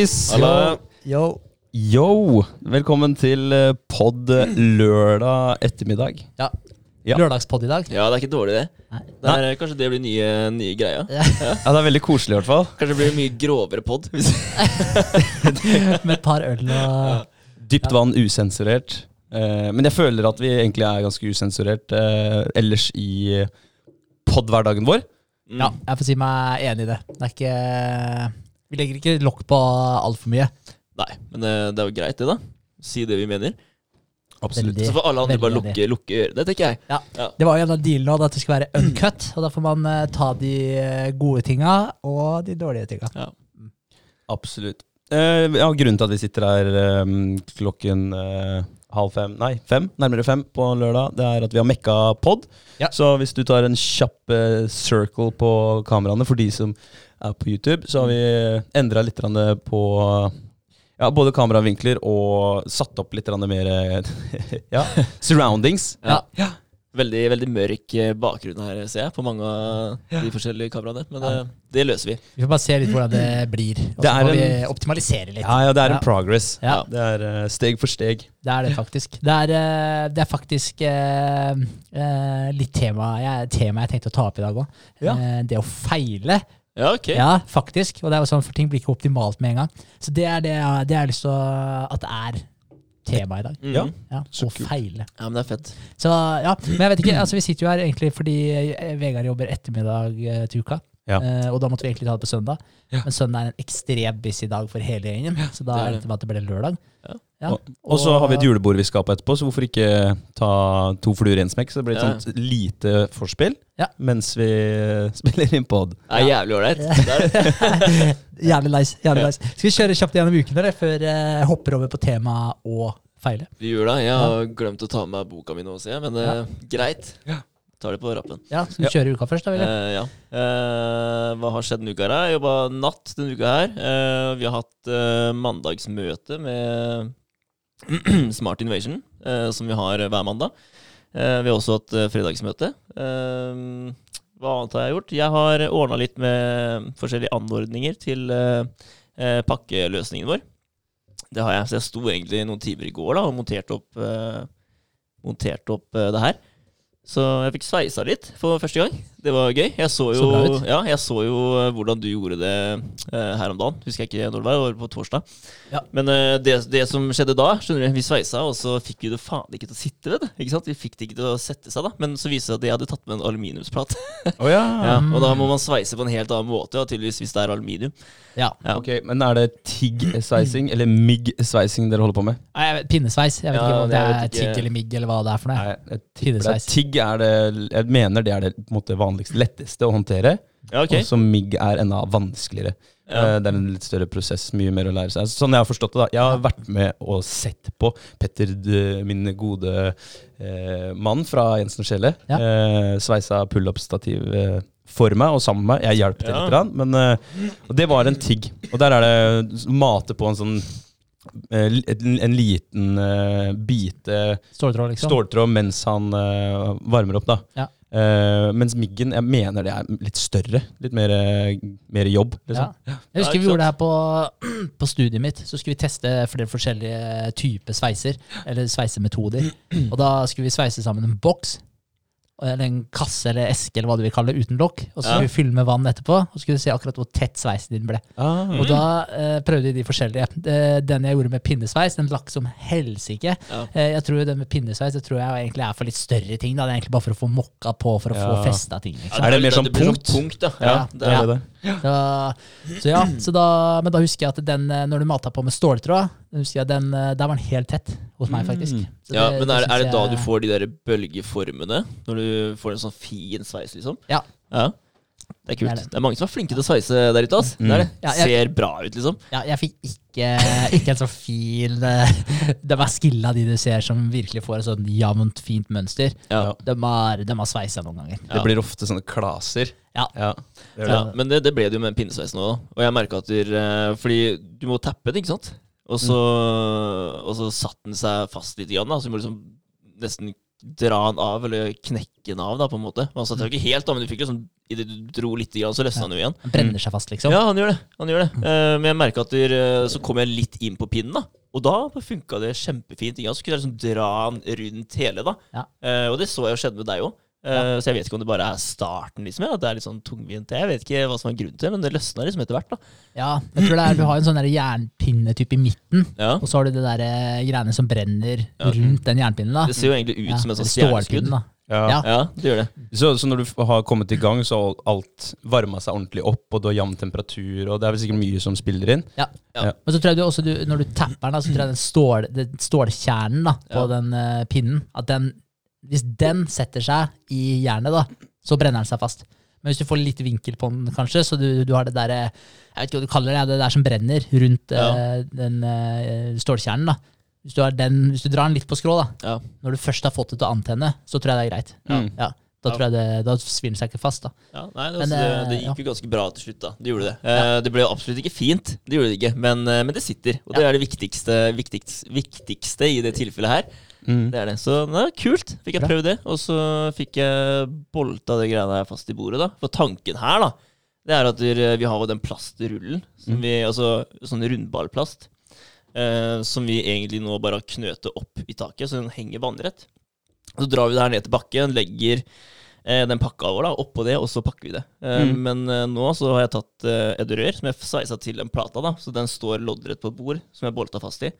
Boys? Hallo. Yo. Yo! Velkommen til eh, pod lørdag ettermiddag. Ja. Ja. Lørdagspod i dag. Ja, det er ikke dårlig, det. Nei. det er, Kanskje det blir nye, nye greia. Ja. Ja, Det er veldig koselig, i hvert fall. Kanskje det blir mye grovere pod. Hvis Med et par øl og Dypt vann, usensurert. Eh, men jeg føler at vi egentlig er ganske usensurert eh, ellers i pod-hverdagen vår. Ja, jeg får si meg enig i det. Det er ikke Vi legger ikke lokk på altfor mye. Nei, men eh, det er jo greit, det, da. Si det vi mener. Absolutt. Veldig. Så får alle andre bare lukke, lukke, øret. Det tenker jeg. Ja. Ja. Det var jo en av dealene at det skulle være uncut, og da får man uh, ta de eh, gode tinga og de dårlige tinga. Absolutt. Uh, ja, grunnen til at vi sitter her um, klokken uh, halv fem, nei fem, nærmere fem på lørdag, det er at vi har mekka pod. Ja. Så hvis du tar en kjapp circle på kameraene for de som er på YouTube, så har vi endra litt på ja, både kameravinkler og satt opp litt mer eh, ja, surroundings. Ja. Ja. Veldig, veldig mørk eh, bakgrunn her, ser jeg, på mange av de forskjellige kameraene. Men Ja. eh, det løser vi. Vi får bare se litt hvordan det blir, og så må vi optimalisere litt. Ja, ja, det er Ja. en progress. Ja. Det er eh, steg for steg. Det er det faktisk. Det er, eh, det er faktisk eh, eh, litt tema jeg, tema jeg tenkte å ta opp i dag òg. Ja. det å feile. Ja, ok. Ja, faktisk. Og det er jo sånn, for ting blir ikke optimalt med en gang. Så det er det, jeg- det jeg har lyst til å, at det er tema i dag. Mhm. Ja. Ja, Så kult. feile. ja, men det er fett. Så ja, Men jeg vet ikke, altså vi sitter jo her egentlig fordi eh, Vegard jobber ettermiddag eh, til uka. Ja. Uh, og da måtte vi egentlig ta det på søndag. Ja. Men søndag er en ekstremt busy dag for hele gjengen. så da det er det. det at det ble lørdag. Ja. Ja. Og så har vi et julebord vi skal på etterpå, så hvorfor ikke ta to fluer i en smekk? Så det blir et Ja. sånt lite forspill Ja. mens vi spiller inn pod. Det er jævlig ålreit. Jævlig nice. jævlig nice. Skal vi kjøre kjapt gjennom uken dere, før eh, jeg hopper over på tema og feile? Vi gjør det. Jeg har glemt å ta med boka mi nå, ser jeg. Men eh, greit. Ja. Tar det på rappen. Ja, Skal vi Ja. kjøre uka først, da? Vil jeg? Eh, ja. Uh, hva har skjedd denne uka? her? Jeg jobba natt denne uka her. Uh, vi har hatt uh, mandagsmøte med Smart Invasion, som vi har hver mandag. Vi har også hatt fredagsmøte. Hva annet har jeg gjort? Jeg har ordna litt med forskjellige anordninger til pakkeløsningen vår. Det har jeg. Så jeg sto egentlig noen timer i går da, og monterte opp, monterte opp det her. Så jeg fikk sveisa litt for første gang. Det var gøy. Jeg så jo, Så ja, jeg så jo eh, hvordan du gjorde det uh, her om dagen. Husker jeg ikke når det var, det var på torsdag. Ja. Men uh, det, det som skjedde da, skjønner du, vi sveisa, og så fikk vi det faen ikke til å sitte ved det. Ikke sant? Vi fikk det ikke til å sette seg, da. Men så viste det seg at jeg hadde tatt med en aluminiumsplate. Oh, ja. Ja, og da må man sveise på en helt annen måte, ja, tydeligvis, hvis det er aluminium. Ja. Ja. Ok, Men er det TIG-sveising eller MIG-sveising dere holder på med? Nei, jeg vet, pinnesveis. Jeg vet Ja, ikke om det er ikke. tigg eller migg eller hva det er for noe. Nei, jeg jeg, Pinnesveis. TIG er det Jeg mener det er det på en måte, vanligste, letteste å håndtere. Ja, okay. Og så MIG er enda vanskeligere. Ja. Eh, Det er en litt større prosess, mye mer å lære seg. Sånn jeg har forstått det da Jeg har vært med og sett på Petter, min gode eh, mann fra Jensen og Skjelle, Ja. eh, sveisa pullup-stativ eh, for meg og sammen med meg. Jeg hjalp til Ja. litt, men eh, det var en tigg. Og der er det mate på en sånn eh, en, en liten eh, bite Ståltråd, liksom. ståltråd mens han varmer opp, da. Ja. Eh, mens Miggen, jeg mener det er litt større. Litt mer, mer jobb, liksom. Ja. Jeg husker Ja, vi gjorde det her på, på studiet mitt. Så skulle vi teste flere forskjellige typer sveiser, eller sveisemetoder. Og da skulle vi sveise sammen en boks, eller en kasse eller eske, eller hva du vil kalle det, uten lokk. Og så Ja. skulle vi fylle med vann etterpå, og så skulle du se akkurat hvor tett sveisen din ble. Ah. Og da eh, prøvde vi de forskjellige. Eh, Den jeg gjorde med pinnesveis, den lakk som helsike. Ja. Eh, jeg tror den med pinnesveis det tror jeg egentlig er for litt større ting. Da. Det er egentlig bare for å få mokka på, for å få Ja. festa ting. Liksom. Er det mer sånn blir punkt? punkt ja. Ja, det er ja. det. det. Så, så ja, så da, men da husker jeg at den, eh, når du mata på med ståltråd, husker jeg den, eh, der var den helt tett hos meg, faktisk. Mm. Så Ja, det- men er, det, er det da jeg- du får de der bølgeformene? Når du får en sånn fin sveis, liksom? Ja. ja. Det er kult. Det Det er er, mange som er flinke til å sveise der ute. ass. Mm. Det er det. Ja, jeg- Ser bra ut, liksom. Ja, jeg fikk ikke, ikke en så fin Det De er skilla, de du ser som virkelig får et sånn jevnt, fint mønster. Ja. De har, de har sveisa noen ganger. Det blir ofte sånne klaser. Ja. Ja, det Ja, men det, det ble det jo med en pinnesveis nå. Og jeg merka at der, eh, Fordi du må tappe det, ikke sant? Og så, og så satt den seg fast litt, igjen, da, så du må liksom nesten dra den av, eller knekke den av, da, på en måte. Man satt jo ikke helt, da, men du fikk liksom sånn idet du dro litt, grann, så løsna han jo igjen. Han brenner seg fast, liksom. Ja, han gjør det. han gjør det Uh, Men jeg merka at der, eh, så kom jeg litt inn på pinnen, da. Og da funka det kjempefint. Ja, så kunne jeg liksom dra den rundt hele, da. Ja. Uh, og det så jeg jo skjedde med deg òg. Så jeg vet ikke om det bare er starten, liksom. At det er litt sånn tungvint. Jeg vet ikke hva som er grunnen til det, men det løsna liksom etter hvert, da. Ja, jeg tror det er, Du har en sånn jernpinnetype i midten, Ja. og så har du det der eh, greiene som brenner Ja. rundt den jernpinnen. da. Det ser jo egentlig ut Ja, som en sånn stjerneskudd. Ja. Ja. Ja, det gjør det. Så, så når du har kommet i gang, så har alt varma seg ordentlig opp, og du har jevn temperatur, og det er vel sikkert mye som spiller inn. Ja. Ja. Men så tror jeg du også, du, når du tapper den, så tror jeg den stål, den stålkjernen da, på Ja. den uh, pinnen, at den, hvis den setter seg i jernet, da, så brenner den seg fast. Men hvis du får litt vinkel på den, kanskje, så du, du har det der eh, Jeg vet ikke hva du kaller det, det der som brenner rundt eh, den uh, stålkjernen. da. Hvis du, har den, hvis du drar den litt på skrå, da, Ja. når du først har fått det til å antenne, så tror jeg det er greit. Mm. Ja, da Ja. tror jeg det, da svir den seg ikke fast. da. Ja, nei, det, Men, altså, det, det gikk jo ganske bra til slutt, da. Det gjorde det. Det ble jo absolutt ikke fint, det gjorde det ikke, men, men det sitter. Og det er det viktigste, viktigste, viktigste i det tilfellet her. Mm. Det er det. Så det er kult. Fikk jeg prøvd det. Og så fikk jeg bolta det greiene her fast i bordet, da. For tanken her, da, det er at vi har jo den plastrullen, som Mm. vi, altså sånn rundballplast, eh, som vi egentlig nå bare har knøtet opp i taket, så den henger vannrett. Så drar vi det her ned til bakken, legger eh, den pakka vår da, oppå det, og så pakker vi det. Eh, Mm. Men eh, nå så har jeg tatt eh, et rør som jeg sveisa til den plata, da, så den står loddrett på et bord, som jeg bolta fast i.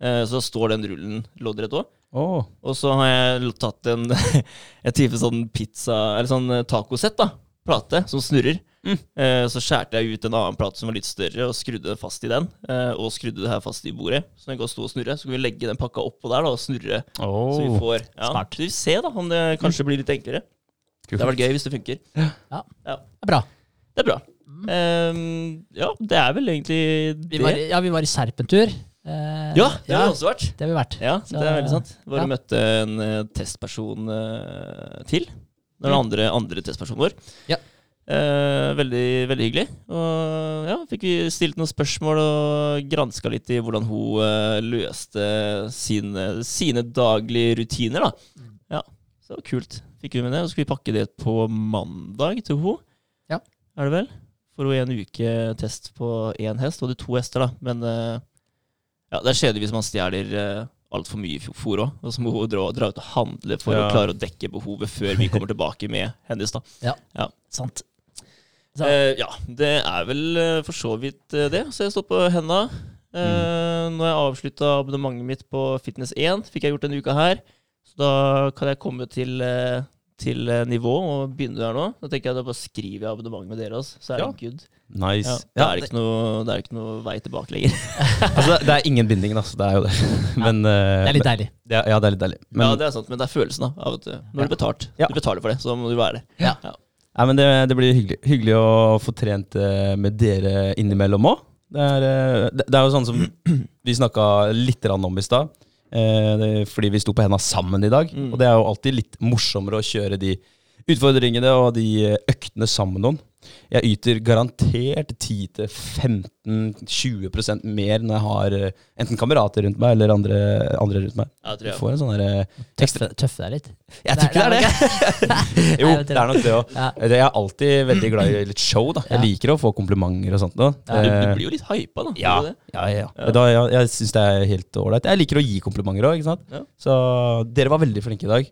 Eh, så da står den rullen loddrett òg. Åh. Og så har jeg tatt en et type sånn pizza Eller sånn eh, tacosett, da. Plate som snurrer. Mm. Eh, så skjærte jeg ut en annen plate som var litt større, og skrudde den fast i den. Eh, og skrudde det her fast i bordet, så den kan stå og snurre. Så kan vi legge den pakka oppå der da, og snurre. Så vi får ja, Smart. Så vi får se da, om det kanskje blir litt enklere. Det har vært gøy hvis det funker. Det er bra. Det er bra. Eh, ja, det er vel egentlig Vi det. var, ja, vi var i Serpentur. Eh, Ja, det har ja, vi også vært. det har vi vært. Ja, Så- det er veldig sant. Bare ja. møtte en uh, testperson uh, til. Den Mm. andre, andre testpersonen vår. Ja. Eh, veldig, veldig hyggelig. Og ja, fikk vi stilt noen spørsmål og granska litt i hvordan hun løste sine, sine daglige rutiner, da. Mm. Ja, så det var kult. Fikk vi med det. Og så skal vi pakke det på mandag til hun. Ja. Er det vel? For hun en uke test på én hest. Og det er to hester, da. Men ja, det er kjedelig hvis man stjeler uh, altfor mye fôr òg. Og så må hun dra, dra ut og handle for Ja. å klare å dekke behovet før vi kommer tilbake med hennes. da. Ja, Sant. Så, Uh, ja, det er vel uh, for så vidt uh, det. Så jeg står på henda. Eh, Nå har jeg avslutta abonnementet mitt på Fitness1. Fikk jeg gjort denne uka her. Så da kan jeg komme til, eh, til eh, nivå og begynner der nå. Da tenker jeg da bare skriver jeg abonnement med dere også, så er Ja. det good. Nice. Ja, da er det, ikke noe, det er ikke noe vei tilbake lenger. altså, det er ingen binding, altså. det er jo det. Men, ja. det er litt deilig. Ja, ja, det er litt deilig. Men, ja, det er sant, men det er følelsen da, av at eh, når Ja. du betalt. Ja. Du betaler for det, så må du være det. Ja. Nei, men det, det blir hyggelig, hyggelig å få trent eh, med dere innimellom òg. Det, er, eh, det, det er jo sånn som vi snakka litt om i stad. Eh, det- fordi vi sto på henda sammen i dag. Mm. Og det er jo alltid litt morsommere å kjøre de utfordringene og de eh, øktene sammen med noen. Jeg yter garantert 10-15-20% mer når jeg har eh, enten kamerater rundt meg eller andre, andre rundt meg. Ja, tror Du får en sånn derre Tøffe, tøffe deg litt. Jeg tror ikke det er det! jo, jeg det er nok det òg. Ja. Jeg er alltid veldig glad i litt show. da Jeg Ja. liker å få komplimenter og sånt. Da. Du, du Eh, blir jo litt hypa, da. ja, du ja, ja. Ja. Da, jeg jeg syns det er helt ålreit. Jeg liker å gi komplimenter òg. Ja. Så dere var veldig flinke i dag.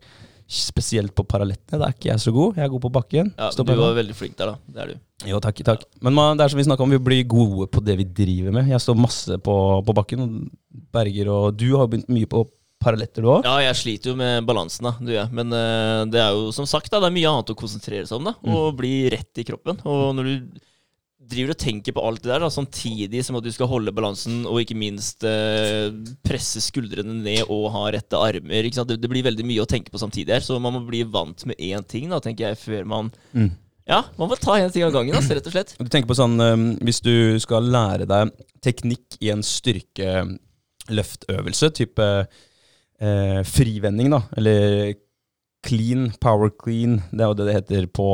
Spesielt på parallettene. Der er ikke jeg så god. Jeg er god på bakken. Ja, Stå du var veldig flink der, da. Det er du. Jo, takk, takk. Men man, det er som vi snakka om, vi blir gode på det vi driver med. Jeg står masse på, på bakken. Berger og du har begynt mye på paralletter, du òg. Ja, jeg sliter jo med balansen, da. Du, ja. Men uh, det er jo som sagt, da, det er mye annet å konsentrere seg om, da. Og bli rett i kroppen. Og når du driver og tenker på alt det der, da, samtidig som at du skal holde balansen, og ikke minst eh, presse skuldrene ned og ha rette armer? Det, det blir veldig mye å tenke på samtidig her, så man må bli vant med én ting, da, tenker jeg, før man Mm. Ja, man må ta én ting av gangen, altså, rett og slett. Du tenker på sånn um, Hvis du skal lære deg teknikk i en styrkeløftøvelse, type eh, frivending, da, eller clean, power clean, det er jo det det heter på,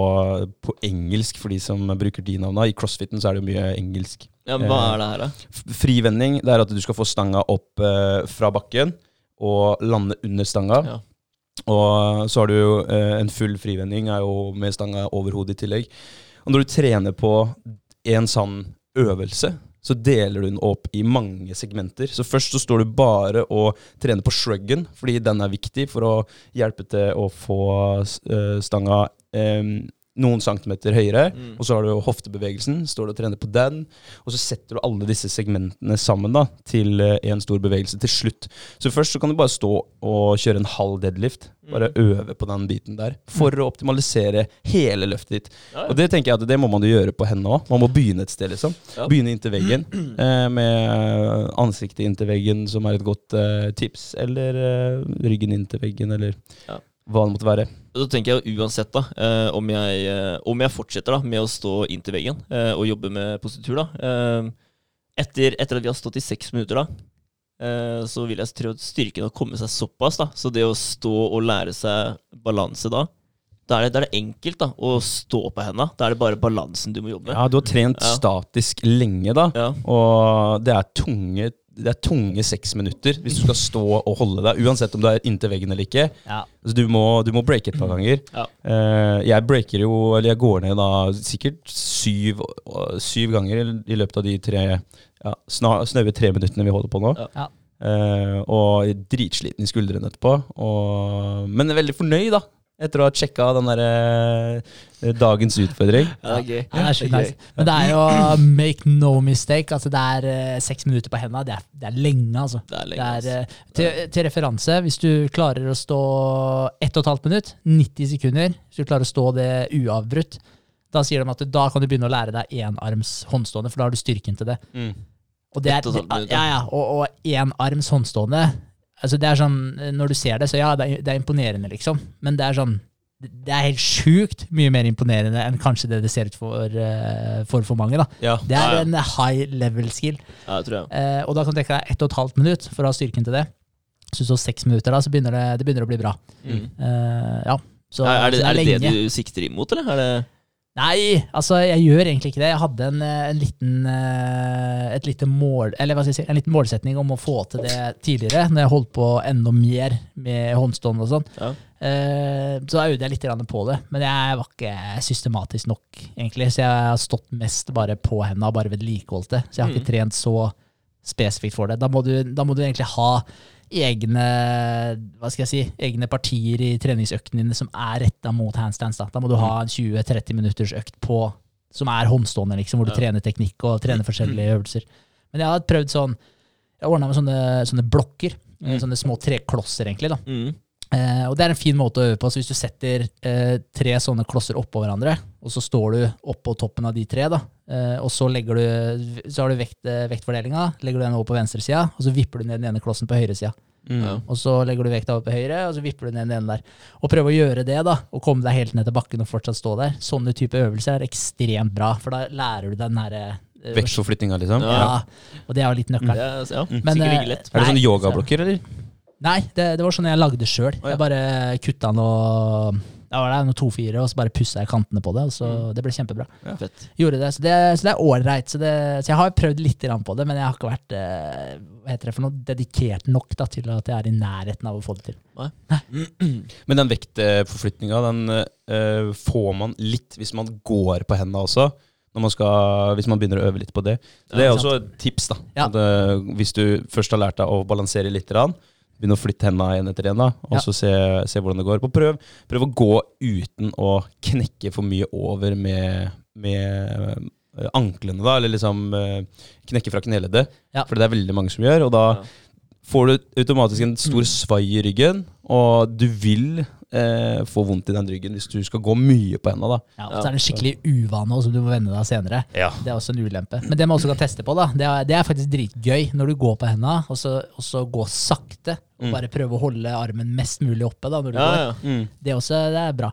på engelsk for de som bruker de navna. I crossfiten så er det jo mye engelsk. Ja, Hva er det her, da? Frivending det er at du skal få stanga opp eh, fra bakken og lande under stanga. Ja. Og så har du jo eh, en full frivending er jo med stanga over hodet i tillegg. Og når du trener på en sånn øvelse, så deler du den opp i mange segmenter. Så først så står du bare og trener på shruggen, fordi den er viktig for å hjelpe til å få eh, stanga noen centimeter høyere. Mm. Og så har du hoftebevegelsen, står du og trener på den. Og så setter du alle disse segmentene sammen da, til én en stor bevegelse til slutt. Så først så kan du bare stå og kjøre en halv deadlift. Bare Mm. øve på den biten der. For å optimalisere hele løftet ditt. Ja, Og det tenker jeg at det må man jo gjøre på hendene òg. Man må begynne et sted, liksom. Ja. Begynne inntil veggen. Eh, med ansiktet inntil veggen, som er et godt eh, tips. Eller eh, ryggen inntil veggen, eller hva det måtte være. Da tenker jeg uansett da, eh, om, jeg, eh, om jeg fortsetter da, med å stå inntil veggen eh, og jobbe med positur da, eh, etter, etter at vi har stått i seks minutter da, eh, så vil jeg tro at styrken har kommet seg såpass da, så det å stå og lære seg balanse da, da er det, da er det enkelt da, å stå på hendene. Da er det bare balansen du må jobbe med. Ja, du har trent Ja. statisk lenge, da. Ja. Og det er tunge det er tunge seks minutter hvis du skal stå og holde deg, uansett om du er inntil veggen eller ikke. Ja. Så du må, du må breake et par ganger. Ja. Uh, jeg breaker jo, eller jeg går ned da sikkert syv, syv ganger i, løpet av de tre ja, snar, snaue tre minuttene vi holder på nå. Ja. Eh, og dritsliten i skuldrene etterpå. Og, men veldig fornøyd, da. Etter å ha sjekka den der eh, dagens utfordring. Ja, det er. Ja, det er så nice. Men det er jo make no mistake. Altså det er eh, seks minutter på henda. Det, er- det er lenge, altså. Det er lenge, Det er, eh, til, til referanse, hvis du klarer å stå ett og et halvt minutt, 90 sekunder, hvis du klarer å stå det uavbrutt, da sier de at da kan du begynne å lære deg enarms håndstående, for da har du styrken til det. Og det er, og et ja. ja, ja, og, og enarms håndstående altså det er sånn, Når du ser det, så ja, det er, det er imponerende, liksom. Men det er sånn det er helt sjukt mye mer imponerende enn kanskje det det ser ut for eh, for, for mange. da. Ja. Det er en high level skill. Ja, det tror jeg. Eh, og da kan du trekke deg ett og et halvt minutt for å ha styrken til det. Så står seks minutter, da, så begynner det, det begynner å bli bra. Mm. Eh, ja. Så, er, er, det, så er det det lenge. du sikter imot, eller? Er det Nei, altså jeg gjør egentlig ikke det. Jeg hadde en, eh, en liten eh, et lite mål, eller hva skal jeg si, en liten målsetning om å få til det tidligere, når jeg holdt på enda mer med håndstående og sånn. Ja. Eh, så da øvde jeg litt på det, men jeg var ikke systematisk nok, egentlig. Så jeg har stått mest bare på og bare vedlikeholdt det. Så jeg har ikke trent så spesifikt for det. Da må du, da må du egentlig ha egne hva skal jeg si, egne partier i treningsøktene dine som er retta mot handstands. Da. da må du ha en 20-30 minutters økt på som er håndstående, liksom, hvor du Ja. trener teknikk og trener forskjellige øvelser. Men jeg har prøvd sånn Jeg ordna med sånne, sånne blokker. Mm. Sånne små treklosser, egentlig. da. mm. Eh, og det er en fin måte å øve på. Så hvis du setter eh, tre sånne klosser oppå hverandre, og så står du oppå toppen av de tre, da, eh, og så du Så har du vekt, vektfordelinga, legger du den over på venstresida, og så vipper du ned den ene klossen på høyresida. Mm. Og så legger du vekta over på høyre, og så vipper du ned den ene der. Og prøve å gjøre det, da, og komme deg helt ned til bakken og fortsatt stå der. Sånne type øvelser er ekstremt bra, for da lærer du den herre eh, Vektforflytninga, liksom. Ja. Ja, og det er jo litt nøkkelen. ja, Men, sikkert ikke lett. Er det sånne yogablokker, eller? Nei, det, det var sånn jeg lagde sjøl. ja. Jeg bare kutta noe ja, var det noe to-fire, og så bare pussa jeg kantene på det. og så Mm. Det ble kjempebra. Fett. Gjorde det, Så det, så det er ålreit. Så, så jeg har prøvd litt på det, men jeg har ikke vært eh, hva heter det for noe, dedikert nok da, til at jeg er i nærheten av å få det til. Men den vektforflytninga, den eh, får man litt hvis man går på hendene også. Når man skal, hvis man begynner å øve litt på det. Så det er også et tips. da Ja. at, eh, Hvis du først har lært deg å balansere litt, grann, begynne å flytte hendene igjen etter en, da, og Ja. så se, se hvordan det går. På prøv, prøv å gå uten å knekke for mye over med, med eh, anklene, da, eller liksom eh, knekke fra kneleddet. Ja. For det er veldig mange som gjør. Og da Ja. får du automatisk en stor svai i ryggen, og du vil eh, få vondt i den ryggen hvis du skal gå mye på hendene. Ja, og så er det en skikkelig uvane som du må venne deg senere. Det er også en ulempe. Men det man også kan teste på, da, det er, det er faktisk dritgøy når du går på hendene, og så, og så gå sakte. Og Mm. bare prøve å holde armen mest mulig oppe da, når du Ja, går. ja. Mm. Det, er også, det er bra.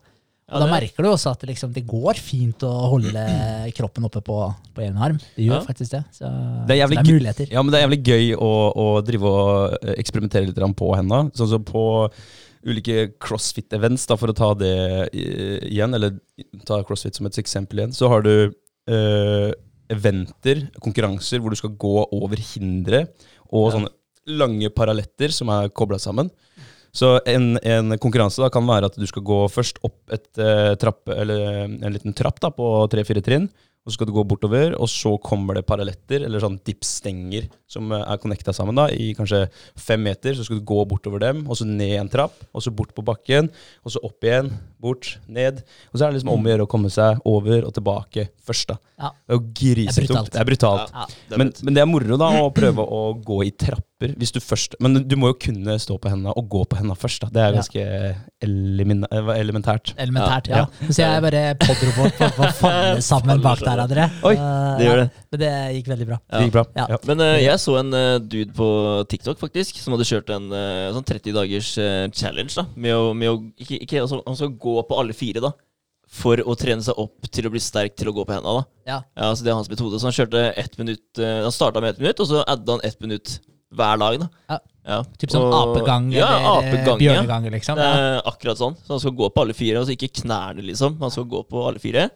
Ja, Og da merker du også at det, liksom, det går fint å holde kroppen oppe på, på en arm. Det gjør Ja. faktisk det. Så Det er så jævlig det er muligheter. Ja, men det er jævlig gøy å, å drive og eh, eksperimentere litt på hendene. Sånn som på ulike crossfit-events, da, for å ta det igjen, eller ta crossfit som et eksempel igjen, så har du eh, eventer, konkurranser, hvor du skal gå over hindre og Ja. sånne lange paralletter som er kobla sammen. Så en, en konkurranse da kan være at du skal gå først opp et eh, trapp, eller en liten trapp da, på tre-fire trinn. Og så skal du gå bortover, og så kommer det paralletter, eller sånn dipstenger, som eh, er connecta sammen da, i kanskje fem meter. Så skal du gå bortover dem, og så ned en trapp, og så bort på bakken, og så opp igjen, bort, ned. Og så er det liksom om å gjøre å komme seg over og tilbake først, da. Ja. Det er jo grisetungt. brutalt. Det er brutalt. Ja. Det er Men, men det er moro da å prøve å gå i trapper hvis du først Men du må jo kunne stå på hendene og gå på hendene først. da Det er Ja. ganske elimin eh, elementært. Elementært, Ja, ja. Så jeg er bare podrobot på å falle sammen bak der, dere. Oi, det gjør ja, det. Men det gikk veldig bra. Det gikk bra. Ja. Ja. Men uh, jeg så en uh, dude på TikTok faktisk som hadde kjørt en uh, sånn 30 dagers eh, challenge. da Med å, med å ikke, ikke, altså, Han skal gå på alle fire da for å trene seg opp til å bli sterk til å gå på hendene. da Ja. Ja, så Det er hans metode. Så han kjørte ett minutt eh, Han starta med ett minutt, og så adda han ett minutt hver dag. da Ja. Ja. Typ sånn Og- apegang ja, eller apegang, bjørnegang, liksom. Ja. akkurat sånn. Så han skal gå på alle fire, altså ikke knærne, liksom. Han skal gå på alle fire.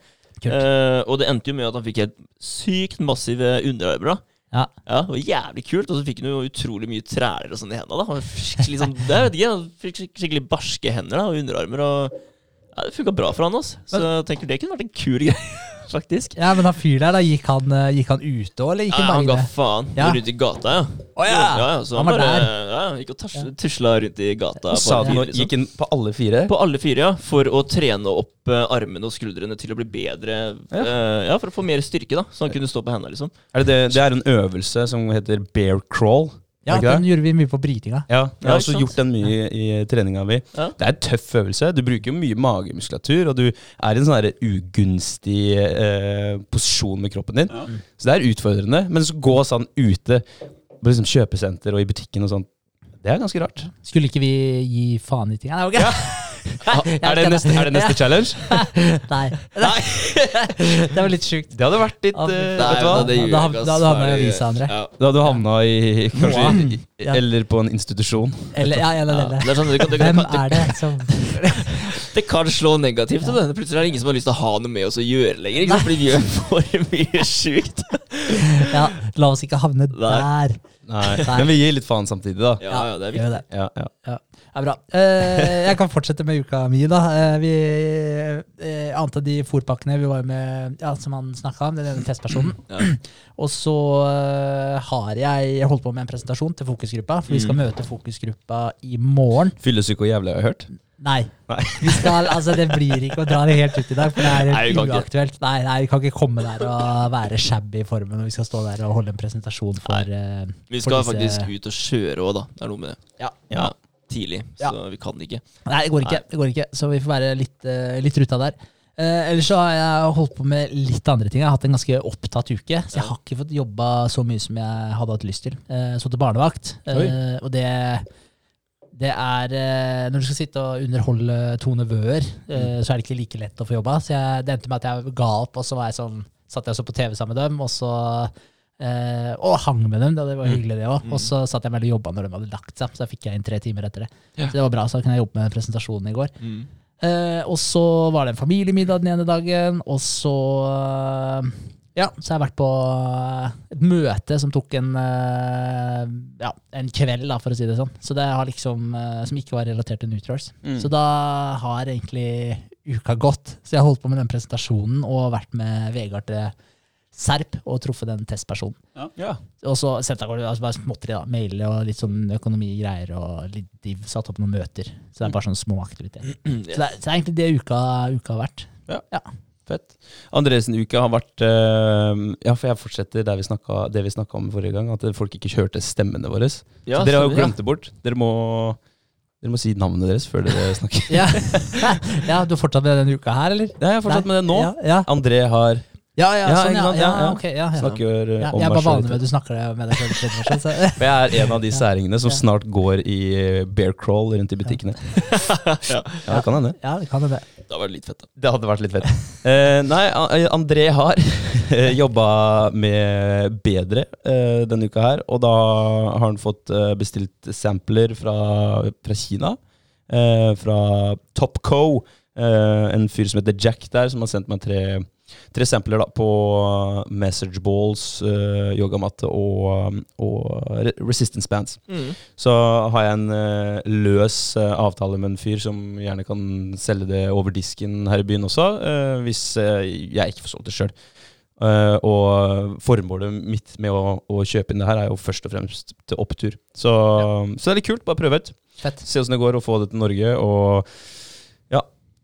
Eh, og det endte jo med at han fikk helt sykt massive underarmer. da Ja. Ja, det var jævlig kult, og så fikk han jo utrolig mye træler og sånn i hendene. da Han fikk skikkelig sånn, det vet ikke, han fikk skikkelig barske hender da, og underarmer. Og ja, Det funka bra for han. altså Så jeg tenker det kunne vært en kul greie, faktisk. ja, men han fyren der, da, gikk han, eh, gikk han ute òg, eller gikk Ja, han han ga inne? faen. Ja. Rundt i gata, ja. Oh, ja! ja, ja så Han han, var bare der. ja, gikk og tus- tusla rundt i gata. på Sa du nå liksom. gikk inn på alle fire? På alle fire, ja. For å trene opp uh, armene og skuldrene til å bli bedre. Ja. eh, ja For å få mer styrke, da så han kunne stå på hendene. liksom Er det, det, det er en øvelse som heter bear crawl. Ja, den det? gjorde vi mye på brytinga. Ja, jeg har også gjort den mye i, i treninga mi. Ja. Det er en tøff øvelse. Du bruker jo mye magemuskulatur, og du er i en sånn ugunstig eh, posisjon med kroppen din. Så det er utfordrende. Men så gå sånn ute på liksom kjøpesenter og i butikken og sånn, det er ganske rart. Skulle ikke vi gi faen i ting? Okay. ok. Er det neste, er det neste challenge? Nei. det var litt sjukt. Det hadde vært litt Ja, eh, Nei, Vet du hva? Da, det- Da da hadde du havna i avisa, André. Ja. Da hadde du havna i kanskje i- Ja. Eller på en institusjon. Eller, ja, eller, Ja, det, er sånn, det, kan, det, Hvem kan, det, er det som det kan slå negativt. Ja. Plutselig er det ingen som har lyst til å ha noe med oss å gjøre lenger. Ikke sant? Fordi vi gjør for mye sjukt. Ja, la oss ikke havne der. Nei. Nei. Men vi gir litt faen samtidig, da. Ja, ja, det er viktig. det. Ja, ja. Ja, ja bra. Eh, jeg kan fortsette med uka mi, da. Eh, vi eh, ante de fòrpakkene vi var med Ja, som han snakka om, den ene testpersonen. Ja. Og så eh, har jeg holdt på med en presentasjon til fokusgruppa, for vi skal Mm. møte fokusgruppa i morgen. Fyllesyk og jævlig, har jeg hørt. Nei. Nei. Vi skal, altså Det blir ikke å dra det helt ut i dag, for det er Nei, uaktuelt. Nei, nei, Vi kan ikke komme der og være shabby i formen når vi skal stå der og holde en presentasjon for uh, Vi for skal disse- faktisk ut og kjøre òg, da. Det er noe med det. Ja. Ja, tidlig. Ja. Så vi kan ikke. Nei, det går ikke. Det går ikke Så vi får være litt, uh, litt ruta der. Uh, ellers så har jeg holdt på med litt andre ting. Jeg har hatt en ganske opptatt uke. Så jeg har ikke fått jobba så mye som jeg hadde hatt lyst til. Uh, så til barnevakt. uh, og det det er eh, Når du skal sitte og underholde to nevøer, eh, så er det ikke like lett å få jobba. Så jeg, det endte med at jeg ga opp, og så var jeg sånn, satt jeg også på TV sammen med dem. Og så eh, og hang med dem, det var hyggelig det òg. Mm. Og så satt jeg med og jobba når de hadde lagt seg, så da fikk jeg inn tre timer etter det. Så det var bra, så da kunne jeg jobbe med presentasjonen i går. Mm. Eh, og så var det en familiemiddag den ene dagen, og så Ja, så jeg har vært på eh, et møte som tok en eh, Ja, en kveld, da, for å si det sånn. Så det har liksom eh, Som ikke var relatert til Neutrals. Mm. Så da har egentlig uka gått. Så jeg har holdt på med den presentasjonen og vært med Vegard til Serp og truffet den testpersonen. Ja. Ja. Og så sendte jeg altså bare småtteri, da. Maile og litt sånn økonomigreier og litt div. Satt opp noen møter. Så det er bare sånne små aktiviteter. Så det, er, så det er egentlig det uka, uka har vært. Fett. Andresen uke har vært eh, Ja, for jeg fortsetter der vi snakka, det vi snakka om forrige gang, at folk ikke hørte stemmene våre. Ja, så dere har jo glemt det bort. Dere må, dere må si navnet deres før dere snakker. Ja, ja Du har fortsatt med denne uka her, eller? Ja, jeg har fortsatt med det nå. Ja, ja. André har Ja, ja, Ja, sånn, ja. ja, Ja, ja. ok, ja, ja. snakker eh, Ja, om jeg er bare vanlig med at du snakker med deg selv. For jeg er en av de særingene som Ja. snart går i eh, bear crawl rundt i butikkene. Ja. Ja, det kan hende. Ja, det kan hende. Det hadde vært litt fett, da. Det hadde vært litt fett. uh, nei, André har jobba med Bedre uh, denne uka her, og da har han fått uh, bestilt sampler fra, fra Kina. Eh, fra Topco. Eh, en fyr som heter Jack der, som har sendt meg tre tre sampler da, på message balls, uh, yogamatte og, og resistance bands. Mm. Så har jeg en uh, løs uh, avtale med en fyr som gjerne kan selge det over disken her i byen også, eh, hvis eh, jeg ikke får solgt det sjøl. og formålet mitt med å, å kjøpe inn det her er jo først og fremst til opptur. Så, så det er litt kult. Bare prøve ut. Fett. Se åssen det går å få det til Norge, og ja,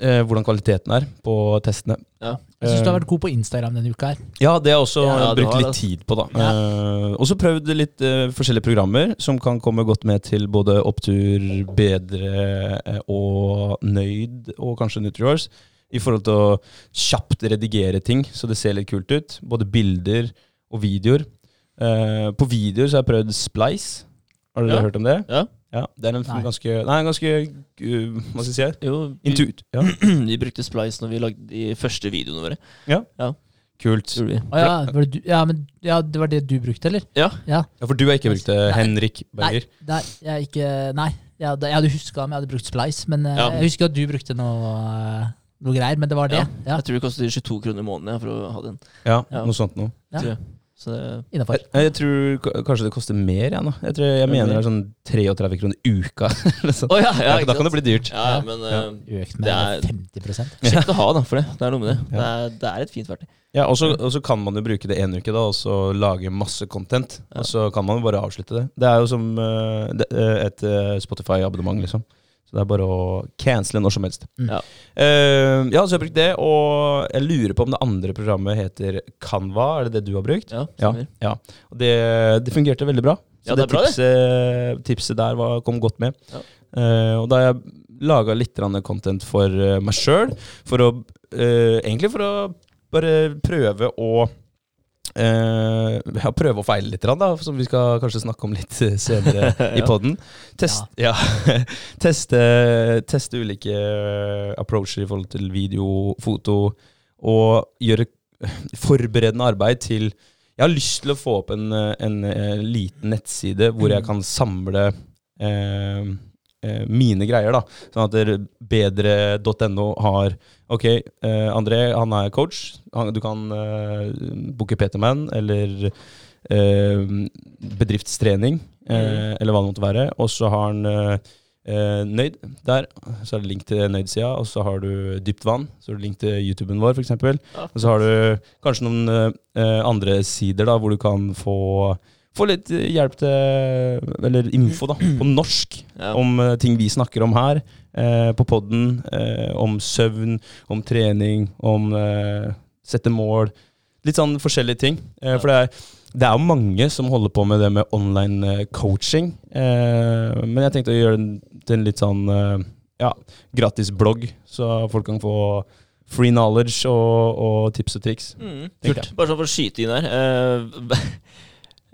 eh, hvordan kvaliteten er på testene. Ja. Jeg syns du har Eh, vært god på Instagram denne uka her. ja, det har jeg også Ja, brukt litt det. tid på, da. Ja. Eh, og så prøvd litt eh, forskjellige programmer som kan komme godt med til både opptur, bedre eh, og nøyd, og kanskje NutriWars. I forhold til å kjapt redigere ting så det ser litt kult ut. Både bilder og videoer. Eh, på videoer så har jeg prøvd Splice. Har dere Ja. hørt om det? Ja. Ja, det er en Nei. ganske Nei, en ganske uh, Hva skal jeg si? Jo, vi, Intuit. Ja, vi brukte Splice når vi lagde de første videoene våre. kult. Gjorde vi. Å ja, var det du, ja, men, ja, det var det du brukte, eller? Ja. Ja. Ja, For du har ikke brukt det, Henrik Berger? nei, jeg ikke Nei. Jeg hadde, jeg hadde huska om jeg hadde brukt Splice, men eh, Ja. jeg husker at du brukte noe, noe greier. Men det var det. Ja, Jeg tror det kostet 22 kroner i måneden ja, for å ha den. Ja, Ja. noe sånt noe. Ja. Så det, Innafor. Jeg, jeg tror kanskje det koster mer, jeg nå. Jeg, tror, jeg mener det er sånn 33 kroner i uka. oh, ja, ja, Ja, da kan det bli dyrt. Ja, men Ja. eh, Økt med Det er- 50% kjekt å ha, da, for det. Det er noe med det. Ja. Det, er, det er et fint verktøy. Ja, og så kan man jo bruke det en uke da, og så lage masse content. Ja. Og så kan man jo bare avslutte det. Det er jo som uh, et uh, Spotify-abonnement, liksom. Så det er bare å cancele når som helst. Mm. Ja. Uh, ja, så jeg har brukt det, og jeg lurer på om det andre programmet heter Canva. Er det det du har brukt? Ja, Ja. Ja. Og det, det fungerte veldig bra. Så Ja, det er bra, det. tipset, tipset der var, kom godt med. Ja. Eh, og da har jeg laga litt content for eh, meg sjøl, for å eh, Egentlig for å bare prøve å eh, ja, prøve å feile litt, da, som vi skal kanskje snakke om litt eh, senere i Ja. poden. Test, ja. teste, teste ulike eh, approacher i forhold til video, foto, og gjøre forberedende arbeid til Jeg har lyst til å få opp en, en, en, liten nettside hvor jeg kan samle eh, mine greier, da. Sånn at bedre.no har Ok, eh, André han er coach. Han, du kan eh, booke Peterman eller eh, bedriftstrening, eh, eller hva det måtte være. Og så har han eh, eh, Nøyd der. Så er det link til Nøyd-sida. Og så har du Dypt vann. Så er det link til YouTuben vår, f.eks. Og så har du kanskje noen eh, andre sider da, hvor du kan få, få litt hjelp til Eller info da, på norsk Ja. om eh, ting vi snakker om her eh, på podden. Eh, om søvn, om trening, om eh, sette mål. Litt sånn forskjellige ting. Eh, For det er, det er jo mange som holder på med det med online eh, coaching. Eh, men jeg tenkte å gjøre den til en litt sånn eh, ja, gratis blogg, så folk kan få free knowledge og, og tips og triks. Mm. Bare sånn for å skyte inn her.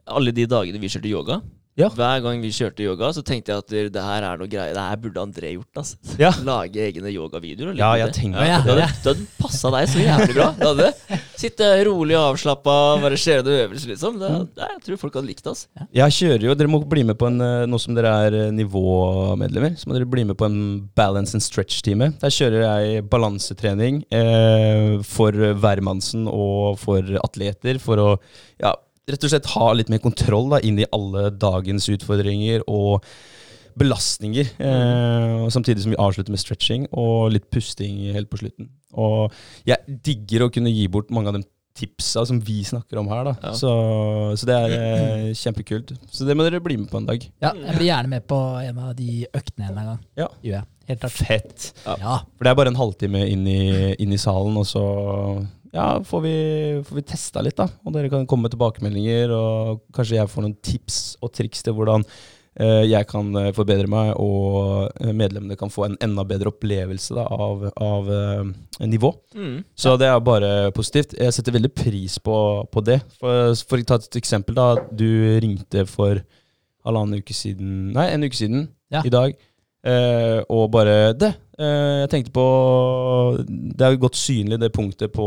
alle de dagene vi kjørte yoga Ja. Hver gang vi kjørte yoga, så tenkte jeg at det her er noe greier. Det her burde André gjort. ass. Ja. Lage egne yogavideoer. og Ja, jeg det. tenker ja, det. Hadde, det hadde passa deg så jævlig bra. Det hadde. Sitte rolig og avslappa, bare skjede øvelser, liksom. Det, det, jeg tror folk hadde likt det. ass. Jeg kjører jo, Dere må bli med på en eh, Nå som dere er eh, nivåmedlemmer, så må dere bli med på en balance and stretch-time. Der kjører jeg balansetrening eh, for hvermannsen og for atleter. For å ja, rett og slett ha litt mer kontroll da, inn i alle dagens utfordringer og belastninger. Eh, og samtidig som vi avslutter med stretching og litt pusting helt på slutten. Og jeg digger å kunne gi bort mange av de tipsa som vi snakker om her. da. Ja. Så, så det er eh, kjempekult. Så det må dere bli med på en dag. Ja, jeg blir gjerne med på en av de øktene en gang. Ja. Gjør jeg. Helt klart. Fett. Ja. For det er bare en halvtime inn i, inn i salen, og så ja, får vi, får vi testa litt, da. Og dere kan komme med tilbakemeldinger, og kanskje jeg får noen tips og triks til hvordan eh, jeg kan eh, forbedre meg, og eh, medlemmene kan få en enda bedre opplevelse da, av, av eh, nivå. Mm. Så det er bare positivt. Jeg setter veldig pris på, på det. For, for å ta et eksempel, da. Du ringte for halvannen uke siden Nei, en uke siden Ja. i dag. Eh, og bare Det! Eh, jeg tenkte på Det er jo godt synlig, det punktet på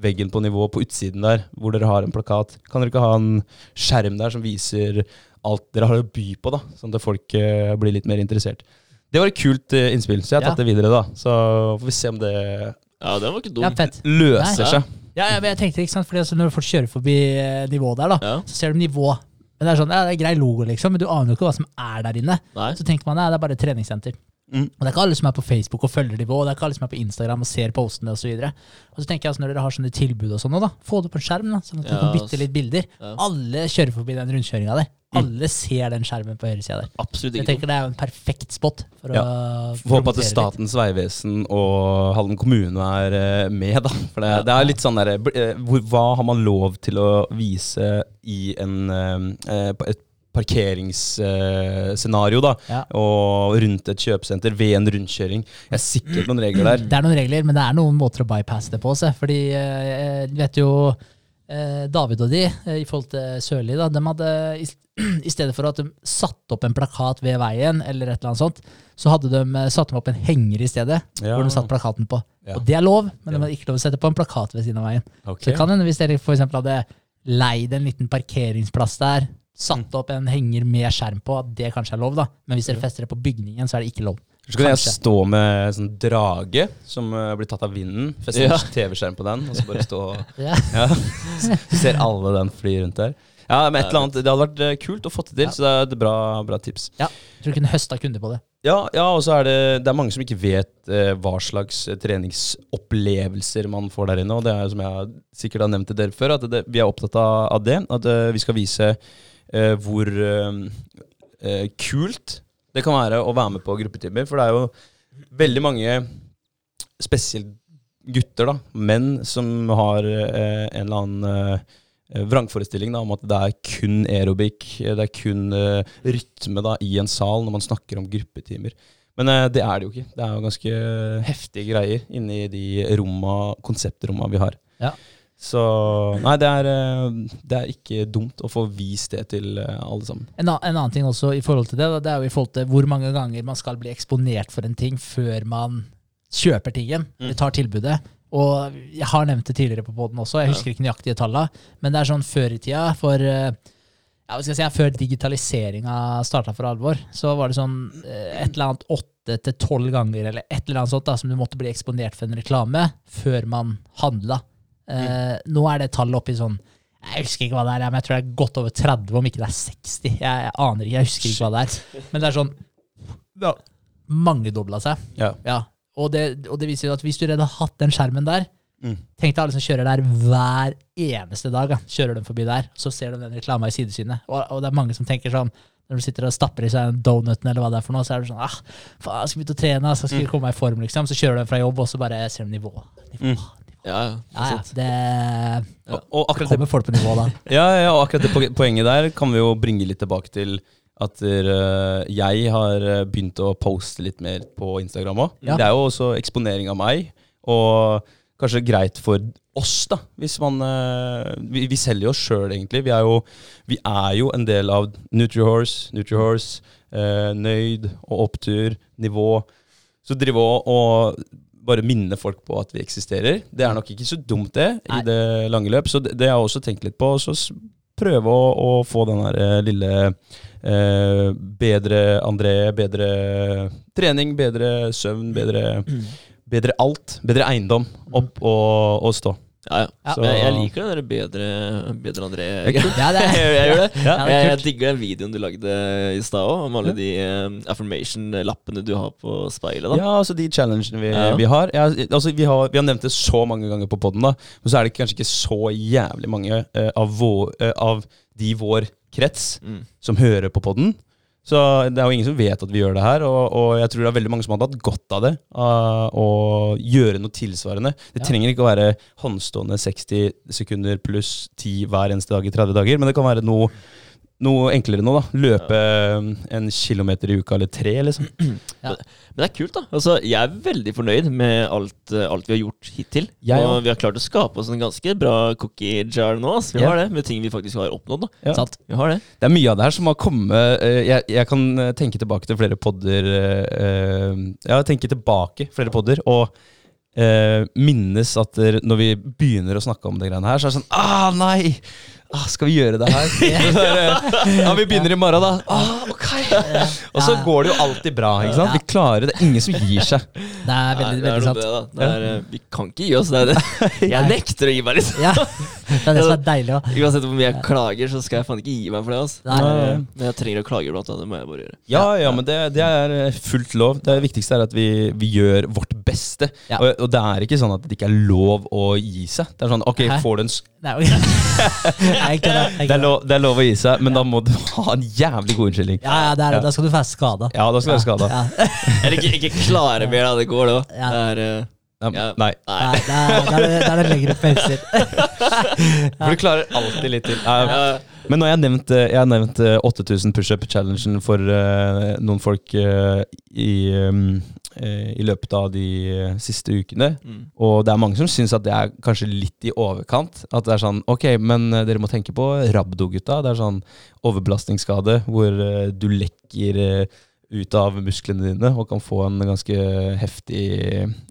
veggen på nivå på utsiden der, hvor dere har en plakat. Kan dere ikke ha en skjerm der som viser alt dere har å by på, da? Sånn at folk eh, blir litt mer interessert. Det var et kult eh, innspill, så jeg har Ja. tatt det videre, da. Så får vi se om det Ja, det var ikke dumt ja, fett. løser Nei. seg. Ja, ja, men jeg tenkte ikke sant, fordi altså, Når folk kjører forbi nivået der, da, Ja. så ser de nivå. Men det er sånn, ja, det er grei logo, liksom, men du aner jo ikke hva som er der inne. Nei. Så tenker man ja, det er bare et treningssenter. Mm. Og Det er ikke alle som er på Facebook og følger nivå, og det er ikke alle som er på Instagram og ser postene osv. Og, så og så tenker jeg altså, når dere har sånne tilbud og sånn, da, få det på en skjerm, da, sånn at du Ja, kan bytte litt bilder. Ja. Alle kjører forbi den rundkjøringa der. Alle ser den skjermen på høyresida der. Absolutt ikke. Jeg tenker det er jo en perfekt spot for Ja. å Får håpe at. Statens vegvesen og Halden kommune er eh, med, da. For det, det er litt sånn derre eh, Hva har man lov til å vise i en, eh, eh, et parkeringsscenario, da? Ja. Og rundt et kjøpesenter ved en rundkjøring. Det er sikkert noen regler der. Det er noen regler, men det er noen måter å bypasse det på. Se. Fordi jeg vet jo eh, David og de, eh, i forhold til Sørli, da, de hadde i, stedet for at de satte opp en plakat ved veien, eller et eller annet sånt, så hadde de eh, satt dem opp en henger i stedet, Ja. hvor de satt plakaten på. Ja. Og det er lov, men de hadde ikke lov å sette på en plakat ved siden av veien. Okay. Så det kan hende hvis dere for hadde leid en liten parkeringsplass der, satt opp en henger med skjerm på, at det kanskje er lov, da. Men hvis dere fester det på bygningen, så er det ikke lov. Så kan jeg stå med sånn drage som uh, blir tatt av vinden. Feste Ja. TV-skjerm på den, og så bare stå og Ja. ja. Ser alle den fly rundt der. Ja, men et eller annet, Det hadde vært eh, kult å få det til, Ja. så det er et bra, bra tips. Jeg tror du kunne høsta kunder på det. Ja, ja og så er det, det er mange som ikke vet eh, hva slags eh, treningsopplevelser man får der inne. Og det er som jeg sikkert har nevnt til dere før, at det, vi er opptatt av, av det. At uh, vi skal vise eh, hvor eh, eh, kult det kan være å være med på gruppetimer. For det er jo veldig mange, spesielt gutter, da, menn, som har eh, en eller annen eh, vrangforestilling da, om at det er kun aerobic, det er kun eh, rytme da, i en sal når man snakker om gruppetimer. Men det er det jo ikke. Det er jo ganske heftige greier inni de romma, konseptromma vi har. Ja. Så nei, det er, eh, det er ikke dumt å få vist det til eh, alle sammen. En, en annen ting også i forhold til det, det er jo i forhold til hvor mange ganger man skal bli eksponert for en ting før man kjøper tingen, eller tar tilbudet. Og jeg har nevnt det tidligere på poden også, jeg husker ikke nøyaktige tallene, men det er sånn før i tida, for eh, ja, hva skal jeg si, før digitaliseringa starta for alvor, så var det sånn et eller annet åtte til tolv ganger, eller et eller annet sånt da, som du måtte bli eksponert for en reklame før man handla. Eh, Nå er det tallet oppe i sånn jeg husker ikke hva det er, men jeg tror det er godt over 30, om ikke det er 60. Jeg, jeg aner ikke, jeg husker ikke hva det er. Men det er sånn Det har mangedobla seg. Ja. Ja. Og det, og det viser jo at hvis du hadde hatt den skjermen der Mm. Tenk deg alle som kjører der hver eneste dag. Ja. Kjører de forbi der, så ser de den reklama i sidesynet. Og, og det er mange som tenker sånn når du sitter og stapper i seg en donuten, eller hva det er for noe, så er du sånn ah, faen, jeg skal begynne å trene, så skal jeg komme meg i form, liksom. Så kjører du fra jobb, og så bare ser du nivå. nivå. Ja, ja. Ja, ja. Det Og, og det kommer folk på nivå da. Ja, ja, og akkurat det poenget der kan vi jo bringe litt tilbake til at uh, jeg har eh, begynt å poste litt mer på Instagram òg. Ja. Det er jo også eksponering av meg, og kanskje greit for oss, da. Hvis man uh, vi, vi selger jo oss sjøl, egentlig. Vi er, jo, vi er jo en del av Nutrihorse, Nutrihorse, uh, Nøyd og Opptur, Nivå. Så drive og, og bare minne folk på at vi eksisterer. Det er nok ikke så dumt, det, Nei. i det lange løp. Så det, det har jeg også tenkt litt på. Så prøve å, å få den der eh, lille eh, Bedre André, bedre trening, bedre søvn, bedre, bedre alt. Bedre eiendom opp og, og stå. Ja, ja. Ja. Men Jeg, jeg liker den der bedre, bedre André. Ja, Ja, det er, jeg, jeg gjør det. Ja, det jeg, jeg digger den videoen du lagde i stad òg, om alle de eh, affirmation-lappene du har på speilet. da Ja, altså de challengene vi, Ja. vi har. Ja, altså vi har. Vi har nevnt det så mange ganger på poden, men så er det kanskje ikke så jævlig mange uh, av, vår, uh, av de i vår krets Mm. som hører på poden. Så det er jo ingen som vet at vi gjør det her, og, og jeg tror det er veldig mange som hadde hatt godt av det. Å gjøre noe tilsvarende. Det Ja. trenger ikke å være håndstående 60 sekunder pluss 10 hver eneste dag i 30 dager, men det kan være noe, noe enklere nå, da. Løpe en kilometer i uka eller tre, liksom. Men det er kult, da. Altså, jeg er veldig fornøyd med alt, eh, alt vi har gjort hittil. Jeg og vi har klart å skape oss en ganske bra cookie jar nå. Altså. Vi Ja. har det, med ting vi faktisk har oppnådd. da Ja. sant? Vi har det. Det er mye av det her som har kommet eh, jeg, jeg kan eh, tenke tilbake til flere podder Ja, tenke tilbake flere podder og minnes at når vi begynner å snakke om det greiene her, så er det sånn Ah, nei! Ah, Skal vi gjøre det her? Er det, ja, vi begynner i morgen, da. Ah, ok. Og så går det jo alltid bra. ikke sant? Vi klarer det. Ingen som gir seg. Det er veldig, Nei, det er veldig sant. det. Det er, eh, vi kan ikke gi oss. Det er det. Jeg nekter å gi meg, liksom. Ja, det er det som er deilig òg. Uansett hvor mye jeg klager, så skal jeg faen ikke gi meg for det. Altså. Nei. Men jeg trenger å klage iblant. annet, Det må jeg bare gjøre. Ja, ja, men det, det er eh, fullt lov. Det viktigste er at vi, vi gjør vårt beste. Ja. Og, og det er ikke sånn at det ikke er lov å gi seg. Det er sånn, ok, Hæ? får du en Nei, ok. Det. er lov, det er lov å gi seg, men da må du ha en jævlig god unnskyldning. Ja, ja, det er, det. da skal du være skada. Ja, da skal du være skada. Ja. Eller ikke, ikke klare mer, da. Det går, da? Ja. Det er eh, Ja. Nei. Nei. Det er, det er, det er det lengre pauser. For du klarer alltid litt til. Ja, Ja. Men nå har jeg nevnt, eh, jeg har nevnt eh, 8000 pushup-challengen for eh, noen folk eh, i, um, i løpet av de eh, siste ukene. Mm. Og det er mange som syns at det er kanskje litt i overkant. At det er sånn Ok, men eh, dere må tenke på Rabdo-gutta. Det er sånn overbelastningsskade hvor eh, du lekker eh, ut av musklene dine og kan få en ganske heftig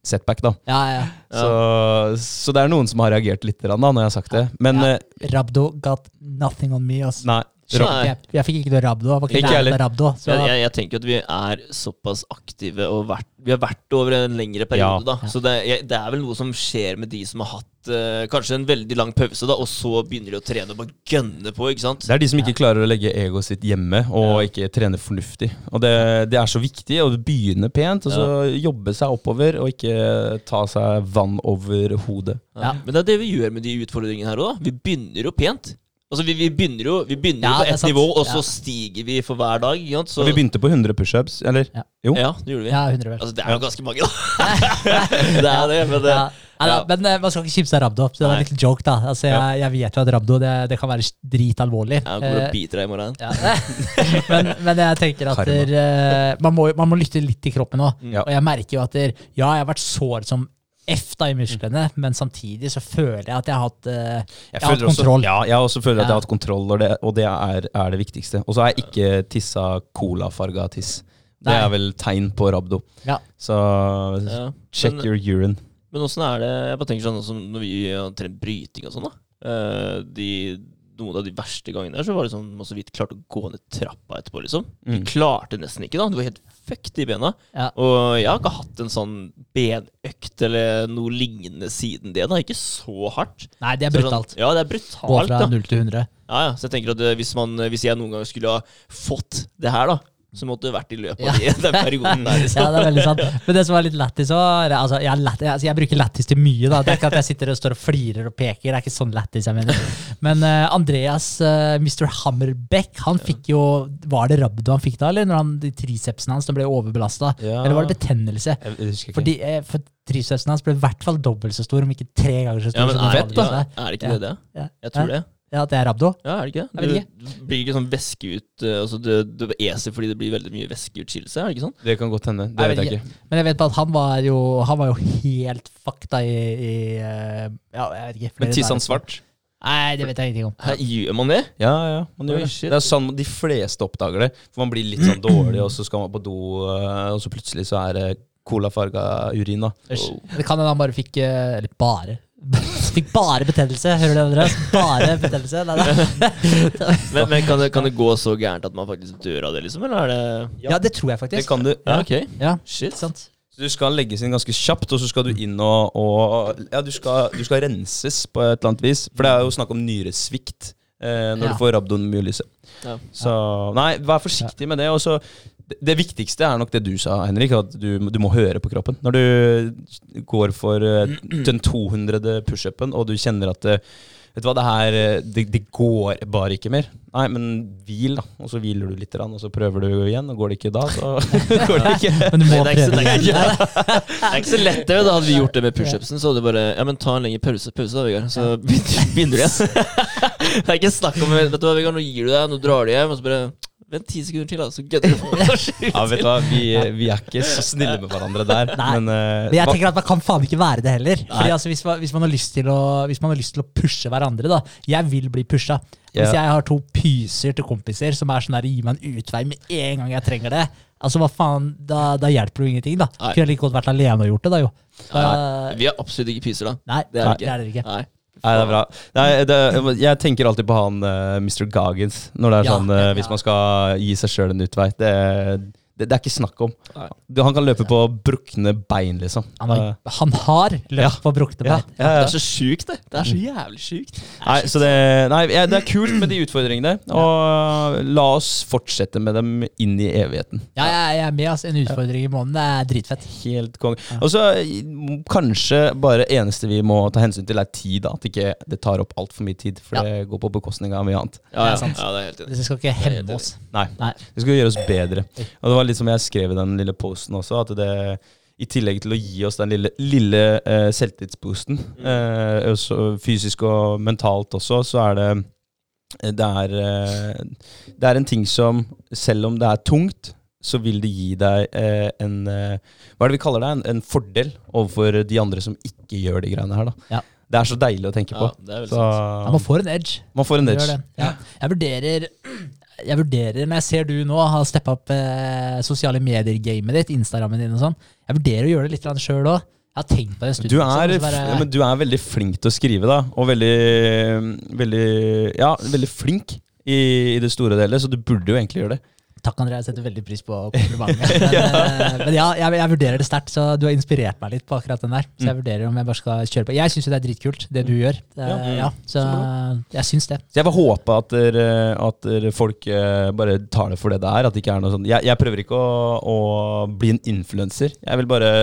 setback, da. Ja, ja. Ja. Så, så det er noen som har reagert litt da, når jeg har sagt det. Men Ja. eh, Rabdo got nothing on me. Altså. nei. Jeg, jeg fikk ikke noe Rabdo. Jeg ikke Ikke lærer Rabdo. Så Jeg, jeg, jeg tenker at vi er såpass aktive og vært, vi har vært over en lengre periode. Ja. da Så det, jeg, det er vel noe som skjer med de som har hatt uh, kanskje en veldig lang pause, da og så begynner de å trene og bare gønne på. ikke sant? Det er de som ikke klarer å legge egoet sitt hjemme og ikke trene fornuftig. Og det, det er så viktig å begynne pent, og så jobbe seg oppover, og ikke ta seg vann over hodet. Ja. Men det er det vi gjør med de utfordringene her òg. Vi begynner jo pent. Altså Vi, vi begynner jo vi begynner Ja, jo på ett nivå, og Ja. så stiger vi for hver dag. Ja. Så, vi begynte på 100 pushups, eller? Ja. Jo. ja, det gjorde vi. ja, 100. Altså Det er jo ganske mange, da. det er det, men det, Ja. Nei, da, men eh, man skal ikke kimse av Rabdo. Så det er en liten joke, da. Altså, jeg, jeg vet jo at Rabdo det, det kan være dritalvorlig. jeg kommer Eh, og biter deg i morgen. ja. men, men jeg tenker at der, eh, man, må, man må lytte litt til kroppen òg. Ja. Og jeg merker jo at der, ja, jeg har vært sår som F da i musklene, men samtidig så føler jeg at jeg har hatt, jeg jeg har hatt også- kontroll. ja, jeg også føler at jeg har hatt kontroll, og det, og det er, er det viktigste. Og så har jeg ikke tissa colafarga tiss. Det Nei. er vel tegn på rabdo. Ja. Så Ja. check Men- your urine. Men åssen er det Jeg bare tenker sånn når vi har trent bryting og sånn, da. Eh, de, noen av de verste gangene der, så var det sånn man så vidt klarte å gå ned trappa etterpå, liksom. Vi Mm. klarte nesten ikke, da. Du var helt fucked i bena. Ja. Og jeg har ikke hatt en sånn benøkt eller noe lignende siden det. da Ikke så hardt. Nei, det er Så brutalt. Sånn, ja, det er Gå brutalt, fra null 0 til 100. Ja, ja. Så jeg tenker at eh, hvis, man, hvis jeg noen gang skulle ha fått det her, da, så måtte vært i løpet Ja. av de, den perioden der. Liksom. Ja, det er veldig sant. Men det som er litt lættis òg altså, jeg, lett- altså, jeg bruker lættis til mye. da Det er ikke at jeg sitter og står og flirer og peker. Det er ikke sånn lættis jeg mener. Men uh, Andreas, uh, Mr. Hammerbeck, han fikk jo Var det rabdo han fikk da, eller? Når han, de tricepsene hans ble overbelasta? Ja. Eller var det betennelse? Jeg, jeg. Fordi, uh, for tricepsene hans ble i hvert fall dobbelt så stor, om ikke tre ganger så stor. Ja, men som er, det ja, vanligvis er. det ikke det det? Ja. Jeg tror det. Ja, at det er rabdo? Ja, er det ikke vet det? Du blir ikke sånn væske ut eh, Altså du, du eser fordi det blir veldig mye væskeutskillelse, er det ikke sånn? Det kan godt hende. Det Jeg vet jeg ikke. Men jeg vet bare at han var jo, han var jo helt fakta i, i eh, Ja, jeg vet ikke. Men tisser han svart? Nei, det vet jeg ingenting om. Her, gjør man det? Ja, ja. Man gjør det. Det er sånn de fleste oppdager det. For man blir litt sånn dårlig, og så skal man på do, eh, og så plutselig så er det colafarga urin. da. Oh. Det kan hende han bare fikk Eller bare. Fikk bare betennelse. Hører du, Andreas? Bare betennelse. Nei, nei. Men, men kan, det, kan det gå så gærent at man faktisk dør av det, liksom? Eller er det Ja, det tror jeg Det faktisk. kan du. Ja, ok. Ja, Shit. sant. Så du skal legges inn ganske kjapt, og så skal du inn og, og Ja, du skal, du skal renses på et eller annet vis. For det er jo snakk om nyresvikt eh, når Ja. du får rabdomyolyse. Ja. Så nei, vær forsiktig med det. Og så det, viktigste er nok det du sa, Henrik, at du, du må høre på kroppen. Når du går for eh, den 200. pushupen, og du kjenner at det, Vet du hva, det her eh, det, det går bare ikke mer. Nei, men hvil, da. Og så hviler du litt, og så prøver du igjen. Og går det ikke da, så går det ikke. Men du må Det er ikke det er det. ikke- Det er ikke så lett, det. Da hadde vi gjort det med pushupsen, så hadde du bare Ja, men ta en lengre pause, pause da, Vegard. Så begynner begynner du igjen. Det er ikke snakk om Vet du hva, Vegard, nå gir du deg, nå drar du hjem, og så bare Vent ti sekunder til, da, så gønner du. Ja, vet du hva, vi, vi er ikke så snille med hverandre der. Nei. Men, uh, Men jeg tenker at man kan faen ikke være det heller. Fordi altså, hvis, man, hvis, man har lyst til å, hvis man har lyst til å pushe hverandre, da. Jeg vil bli pusha. Hvis Ja. jeg har to pyser til kompiser som er sånn der, gi meg en utvei med en gang jeg trenger det, altså hva faen, da, da hjelper det jo ingenting, da. Nei. Kunne jeg like godt vært alene og gjort det, da jo. Da, Nei, vi er absolutt ikke pyser, da. nei, det er nei, det er dere ikke. Nei. Nei, det er bra. Nei, det, jeg tenker alltid på han uh, Mr. Goggins når det er Ja, sånn uh. Hvis man skal gi seg sjøl en utvei. Det, det, det er ikke snakk om. Nei. Han kan løpe på brukne bein, liksom. Han har, han har løpt Ja. på brukne Ja, bein. ja, Det er så sjukt, det. Det er så jævlig sjukt. Nei, så det, nei, ja, det er kult med de utfordringene. Og la oss fortsette med dem inn i evigheten. Ja, jeg er med. Altså. En utfordring i måneden det er dritfett. Helt konge. Og så kanskje bare eneste vi må ta hensyn til, er tid. da At ikke det tar opp altfor mye tid, for Ja. det går på bekostning av mye annet. Ja, Det er sant. ja, det er helt enig. Det skal ikke hemme oss. Nei. Nei. Det skal gjøre oss bedre. Og det var litt som jeg skrev i den lille posten også, at det i tillegg til å gi oss den lille, lille eh, selvtillitsboosten, eh, også fysisk og mentalt også, så er det det er, eh, det er en ting som, selv om det er tungt, så vil det gi deg eh, en eh, Hva er det vi kaller det? En, en fordel overfor de andre som ikke gjør de greiene her. da. Ja. Det er så deilig å tenke på. Ja, det er Så. Ja, man får en edge. man får en edge. Ja. Jeg vurderer jeg vurderer, Når jeg ser du nå har steppa opp eh, sosiale medier-gamet ditt, Instagrammen din og sånn, jeg vurderer å gjøre det litt sjøl òg. Jeg har tenkt på det en stund. Du er, bare- ja, du er veldig flink til å skrive, da. Og veldig, veldig Ja, veldig flink i, i det store og hele, så du burde jo egentlig gjøre det. Takk, André. Jeg setter veldig pris på komplimentet. Men, ja. men ja, jeg, jeg vurderer det sterkt, så du har inspirert meg litt på akkurat den der. Så jeg vurderer om jeg bare skal kjøre på. Jeg syns jo det er dritkult, det du gjør. Ja. ja. så jeg syns det. Så jeg vil håpe at, der, at der folk eh, bare tar det for det det er. At det ikke er noe sånn Jeg, jeg prøver ikke å, å bli en influenser. Jeg vil bare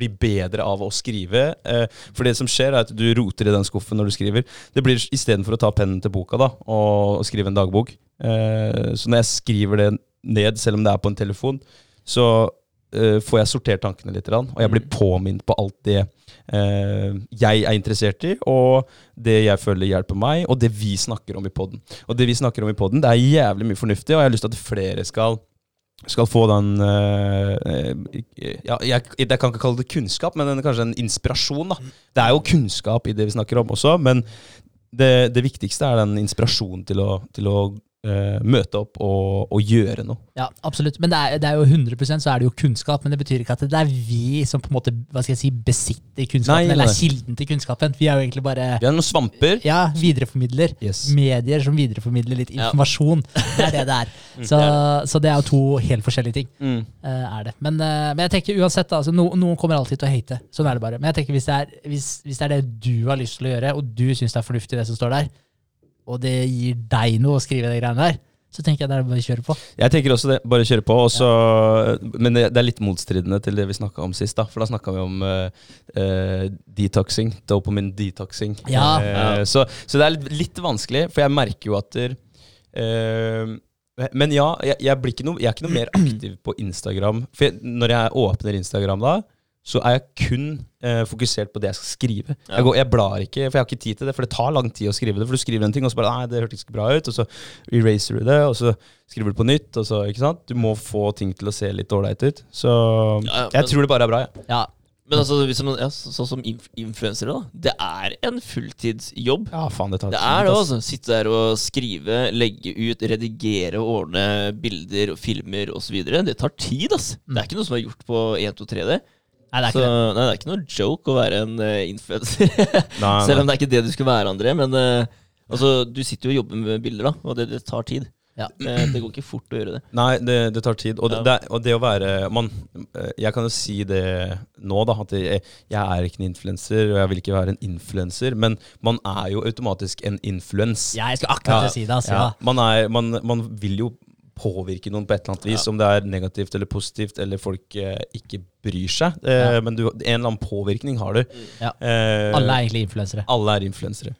bli bedre av å skrive. Eh, for det som skjer, er at du roter i den skuffen når du skriver. Det blir istedenfor å ta pennen til boka da og, skrive en dagbok. Eh, så når jeg skriver det ned, selv om det er på en telefon, så uh, får jeg sortert tankene litt, og jeg blir påminnet på alt det uh, jeg er interessert i, og det jeg føler hjelper meg, og det vi snakker om i poden. Og det vi snakker om i poden, det er jævlig mye fornuftig, og jeg har lyst til at flere skal skal få den eh, ja, jeg, jeg kan ikke kalle det kunnskap, men den, kanskje en inspirasjon. da. Det er jo kunnskap i det vi snakker om også, men det, det viktigste er den inspirasjonen til å, til å møte opp og, og gjøre noe. Ja, absolutt. Men det er, det er jo 100 så er det jo kunnskap. Men det betyr ikke at det er vi som på en måte hva skal jeg si, besitter kunnskapen, Nei, nei, eller er kilden til kunnskapen. Vi er jo egentlig bare Vi har noen svamper. ja, videreformidler. Yes. Medier som videreformidler litt Ja. informasjon. Det er det det er. Så, så det er jo to helt forskjellige ting. Mm. eh, er det. Men, eh, men jeg tenker uansett, altså, no, noen kommer alltid til å hate. Sånn er det bare. Men jeg tenker hvis det er, hvis, hvis det er det du har lyst til å gjøre, og du syns det er fornuftig det som står der, og det gir deg noe å skrive de greiene der, så tenker jeg det er bare å kjøre på. Jeg tenker også det. Bare kjøre på. Også, ja. Men det, det er litt motstridende til det vi snakka om sist. da For da snakka vi om eh, eh, detoxing. Dopamine detoxing. Ja. Uh, Ja. så, så det er litt, litt vanskelig, for jeg merker jo at der, uh, Men ja, jeg, jeg, blir ikke noe, jeg er ikke noe mer aktiv på Instagram. For jeg, når jeg åpner Instagram da, så er jeg kun eh, fokusert på det jeg skal skrive. Ja. Jeg, går, jeg blar ikke, for jeg har ikke tid til det. For det tar lang tid å skrive det. For du skriver en ting, og så bare Nei, det hørtes ikke bra ut. Og så eraser du det, og så skriver du på nytt. Og så, ikke sant? Du må få ting til å se litt ålreit ut. Så Ja, ja, jeg men- tror det bare er bra. jeg. Ja, Men altså, hvis man, ja, så- sånn som inf influensere, da. Det er en fulltidsjobb. Ja, faen, det tar Det er det, altså. Sitte der og skrive, legge ut, redigere, ordne bilder og filmer osv. Det tar tid, ass. Det er ikke noe som er gjort på 1, 2, 3 D. Nei, det er Så ikke det. nei, det er ikke noe joke å være en uh, influenser. Selv om det er ikke det du skal være, André. Men uh, altså, du sitter jo og jobber med bilder, da, og det, det tar tid. Ja. Eh, det går ikke fort å gjøre det. Nei, det, det tar tid. Og det, Ja. det, og det å være man, eh, Jeg kan jo si det nå, da. At jeg, jeg er ikke en influenser, og jeg vil ikke være en influenser. Men man er jo automatisk en influens. Ja, jeg skal akkurat Ja. si det. Altså, Ja, ja. man, er, man, man vil jo påvirke noen på et eller annet vis, om det er negativt eller positivt, eller folk eh, ikke bryr seg. Eh, Ja. Men du, en eller annen påvirkning har du. Ja. Eh, Alle er egentlig influensere. alle er influensere.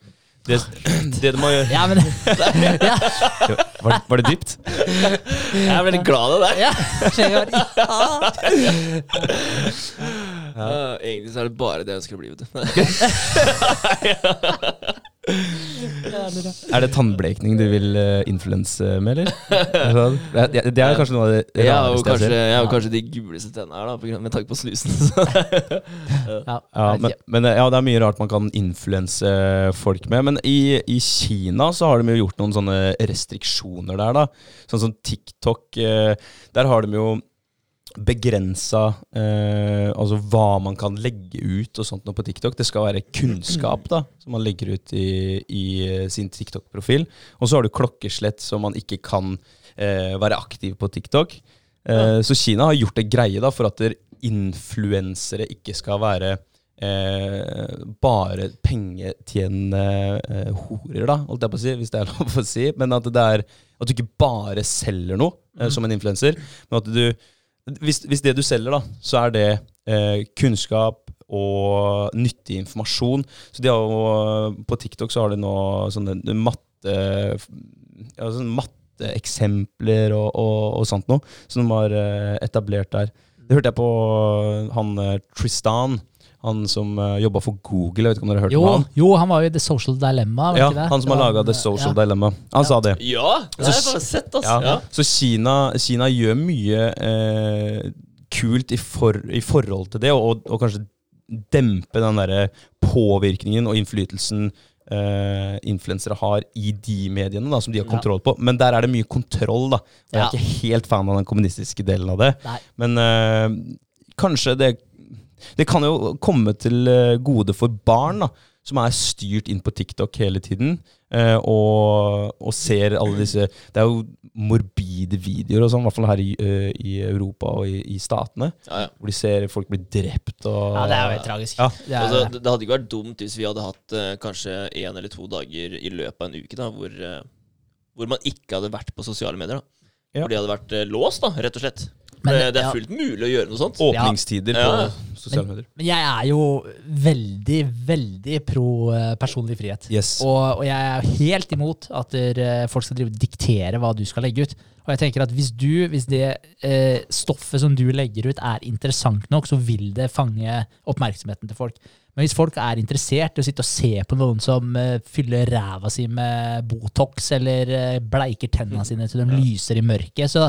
Det, det du må gjøre Ja, men ja, var, var det dypt? Jeg er veldig glad i det. ja. ja. Ja, egentlig så er det bare det jeg ønsker å bli. Vet du. Er det tannblekning du vil uh, influense med, eller? Er det sånn? Det, det er kanskje noe av det ja, og rareste jeg kanskje, jeg har kanskje de guleste tennene her, da, med tanke på snusen. Ja, Ja, men, men ja, det er mye rart man kan influense folk med. Men i, i Kina så har de jo gjort noen sånne restriksjoner der, da. Sånn som TikTok. eh, Der har de jo begrensa eh, Altså hva man kan legge ut og sånt på TikTok. Det skal være kunnskap da, som man legger ut i, i eh, sin TikTok-profil. Og så har du klokkeslett, så man ikke kan eh, være aktiv på TikTok. Eh, Så Kina har gjort det greie da, for at influensere ikke skal være eh, bare pengetjenende eh, horer, da, holdt jeg på å si, hvis det er lov å si. Men at det er at du ikke bare selger noe eh, som en influenser, men at du hvis, hvis det du selger, da, så er det eh, kunnskap og nyttig informasjon. Så de har jo, På TikTok så har de nå sånne matte ja, sånne matteeksempler og, og, og sånt noe som de har eh, etablert der. Det hørte jeg på han eh, Tristan, han som uh, jobba for Google. Jeg vet ikke om dere har hørt Jo, om han? jo, han var jo i The Social Dilemma. Ja, ikke det? han som har Det laga The Social ja. Dilemma. Han sa det. Ja, det har jeg bare sett, altså. Ja. Ja. Så Kina, Kina gjør mye eh, kult i, for, i forhold til det, og, og kanskje dempe den derre påvirkningen og innflytelsen Uh, influensere har i de mediene da, som de har kontroll på. Men der er det mye kontroll, da. Og jeg er ikke helt fan av den kommunistiske delen av det. Nei. Men uh, kanskje det Det kan jo komme til eh, gode for barn, da, som er styrt inn på TikTok hele tiden, eh, og, og ser alle disse Det er jo morbide videoer og sånn, i hvert fall her i, eh, i Europa og i, i statene, Ja, ja. hvor de ser folk bli drept og Ja, det er jo helt tragisk. Ja. Det er, Altså, det, det hadde ikke vært dumt hvis vi hadde hatt uh, kanskje én eller to dager i løpet av en uke da, hvor, uh, hvor man ikke hadde vært på sosiale medier. da. Ja. Hvor de hadde vært uh, låst, da, rett og slett. Men, det, det er ja. fullt mulig å gjøre noe sånt. Åpningstider Ja. på sosiale medier. Men jeg er jo veldig, veldig pro eh, personlig frihet. Yes. Og, og jeg er helt imot at der, eh, folk skal drive og diktere hva du skal legge ut. Og jeg tenker at hvis du, hvis det eh, stoffet som du legger ut er interessant nok, så vil det fange oppmerksomheten til folk. Men hvis folk er interessert i å sitte og se på noen som eh, fyller ræva si med Botox, eller eh, bleiker tenna sine til de lyser i mørket, så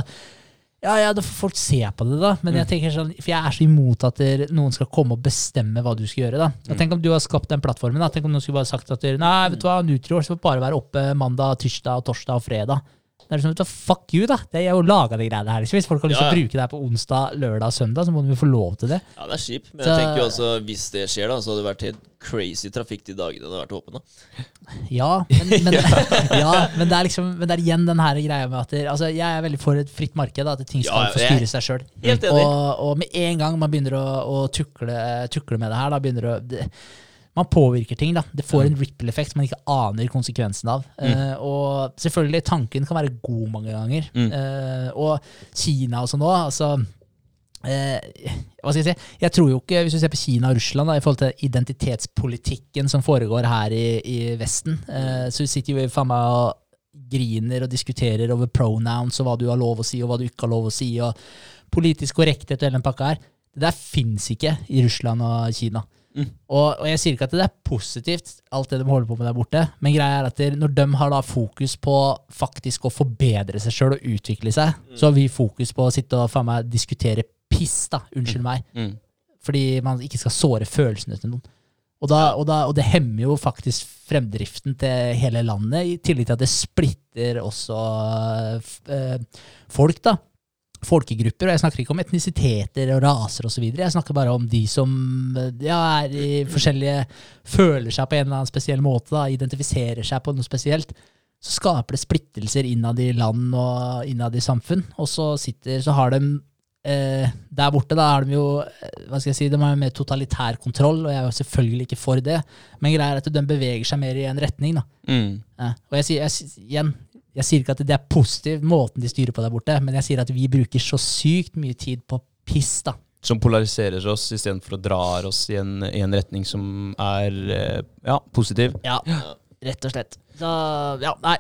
ja, ja, da får folk se på det, da. Men jeg tenker sånn, for jeg er så imot at der, noen skal komme og bestemme hva du skal gjøre. da. Og Tenk om du har skapt den plattformen. da. Tenk om noen skulle bare sagt at der, nei, vet du hva, Nutrior skal bare være oppe mandag, tirsdag, torsdag og fredag. Det er sånn, vet Fuck you, da! Det er jo laga de greiene her. liksom. Hvis folk har lyst til Ja, å bruke det her på onsdag, lørdag og søndag, så må de jo få lov til det. Ja, det er kjipt. Men Så- jeg tenker jo også, hvis det skjer, da, så hadde det vært helt crazy trafikk de dagene det hadde vært åpent. Ja, men, men, ja, men det er liksom Men det er igjen den her greia med at det, altså, Jeg er veldig for et fritt marked, da, at ting skal Ja, få styre seg sjøl. Og, og med en gang man begynner å, å tukle, tukle med det her, da begynner det å man påvirker ting. da. Det får en ripple-effekt man ikke aner konsekvensen av. Eh, og selvfølgelig, tanken kan være god mange ganger. Mm. Uh, og Kina sånn òg, altså uh, Hva skal jeg si? Jeg tror jo ikke, Hvis du ser på Kina og Russland da, i forhold til identitetspolitikken som foregår her i, i Vesten, så sitter vi faen meg og griner og diskuterer over pronouns og hva du har lov å si og hva du ikke har lov å si, og politisk korrekthet og hele den pakka her. Det der fins ikke i Russland og Kina. Mm. Og, og jeg sier ikke at det er positivt, alt det de holder på med der borte, men greia er at når de har da fokus på faktisk å forbedre seg sjøl og utvikle seg, så har vi fokus på å sitte og faen meg diskutere piss, da. Unnskyld meg. Mm. Fordi man ikke skal såre følelsene til noen. Og, da, og, da, og det hemmer jo faktisk fremdriften til hele landet, i tillegg til at det splitter også eh, folk, da. Folkegrupper. Og jeg snakker ikke om etnisiteter og raser osv. Jeg snakker bare om de som eh, ja, er i forskjellige Føler seg på en eller annen spesiell måte, da, identifiserer seg på noe spesielt. Så skaper det splittelser innad i land og innad i samfunn. Og så sitter, så har de eh, der borte da har de jo eh, hva skal jeg si, de har jo mer totalitær kontroll, og jeg er jo selvfølgelig ikke for det. Men greia er at de beveger seg mer i en retning. da. Mm. Ja. Og jeg sier, jeg, igjen, jeg sier ikke at det er positiv måten de styrer på der borte, men jeg sier at vi bruker så sykt mye tid på piss. da. Som polariserer oss istedenfor å dra oss i en, i en retning som er eh, ja, positiv. Ja, rett og slett. Så ja, nei.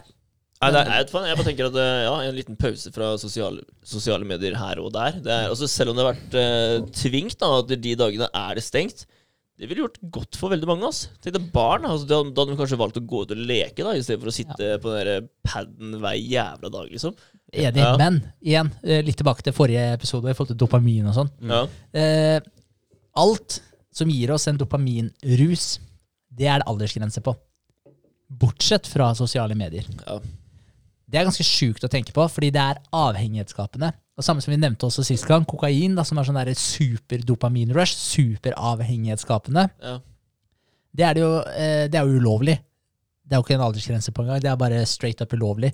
Nei, det Nei, vet jeg bare tenker at eh, ja, En liten pause fra sosiale, sosiale medier her og der. Det er, altså, selv om det har vært eh, tvingt, da, at de dagene er det stengt Det ville gjort godt for veldig mange. ass. Tenk deg barn. Altså, da, hadde de kanskje valgt å gå ut og leke da, i stedet for å sitte på den der paden hver jævla dag. liksom Enig. Ja. Men igjen, eh, litt tilbake til forrige episode i forhold til dopamin og sånn. Ja. Eh, alt som gir oss en dopaminrus, det er det aldersgrense på. Bortsett fra sosiale medier. Ja. Det er ganske sjukt å tenke på, fordi det er avhengighetsskapende. Og samme som vi nevnte også sist gang, kokain, da, som er sånn der superdopaminrush, superavhengighetsskapende. Ja. Det er, det, jo, eh, det er jo ulovlig. Det er jo ikke en aldersgrense på engang. Det er bare straight up ulovlig.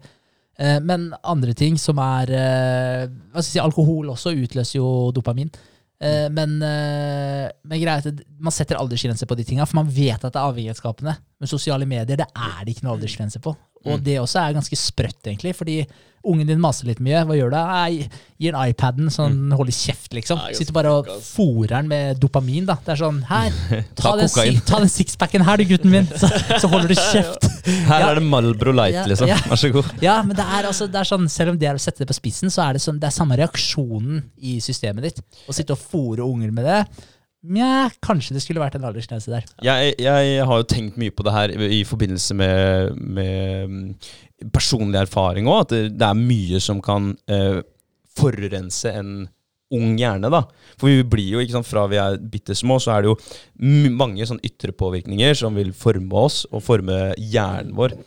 Eh, men andre ting som er eh, hva skal jeg si, Alkohol også utløser jo dopamin. Men, men at man setter aldersgrense på de tinga, for man vet at det er avhengighetsskapende. Men sosiale medier det er det ikke noe aldersgrense på. Og det også er ganske sprøtt, egentlig. Fordi ungen din maser litt mye. Hva gjør du? Nei, Gir den iPaden så den holder kjeft, liksom. Nei, er Sitter bare og fôrer den med dopamin. da. Det er sånn Her, ta, den, ta den sixpacken her, du gutten min, så, så holder du kjeft. Her Ja. er det Malbro Light, Ja, liksom. ja. Vær så god. Ja, men det er, altså, det er sånn, selv om det er å sette det på spissen, så er det, sånn, det er samme reaksjonen i systemet ditt. Å sitte og fôre unger med det. Nja, kanskje det skulle vært en aldersgrense der. Jeg, jeg har jo tenkt mye på det her i forbindelse med, med mm, personlig erfaring òg. At det, det er mye som kan eh, forurense en ung hjerne. da. For vi blir jo, ikke sant, fra vi er bitte små, så er det jo mange sånn ytre påvirkninger som vil forme oss og forme hjernen vår.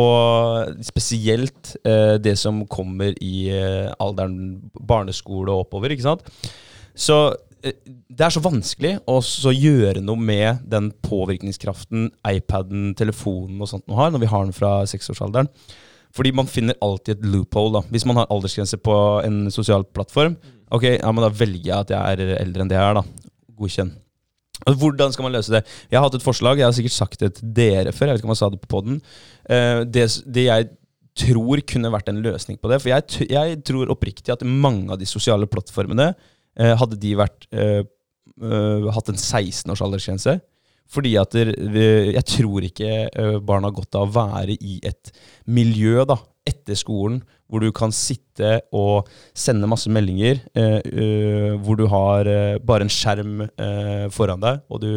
Og spesielt eh, det som kommer i eh, alderen barneskole og oppover. ikke sant? Så det er så vanskelig å gjøre noe med den påvirkningskraften iPaden, telefonen og sånt nå har, når vi har den fra seksårsalderen. Fordi man finner alltid et loophole. da. Hvis man har aldersgrense på en sosial plattform, ok, ja, men da velger jeg at jeg er eldre enn det jeg er. da. Godkjenn. Hvordan skal man løse det? Jeg har hatt et forslag, jeg har sikkert sagt det til dere før. jeg vet ikke om jeg sa det på podden. Eh, det, det jeg tror kunne vært en løsning på det, for jeg, jeg tror oppriktig at mange av de sosiale plattformene eh, hadde de vært eh, eh, hatt en 16-års aldersgrense. Fordi at jeg tror ikke eh, barn har godt av å være i et miljø da, etter skolen hvor du kan sitte og sende masse meldinger, eh, eh, hvor du har eh, bare en skjerm eh, foran deg, og du,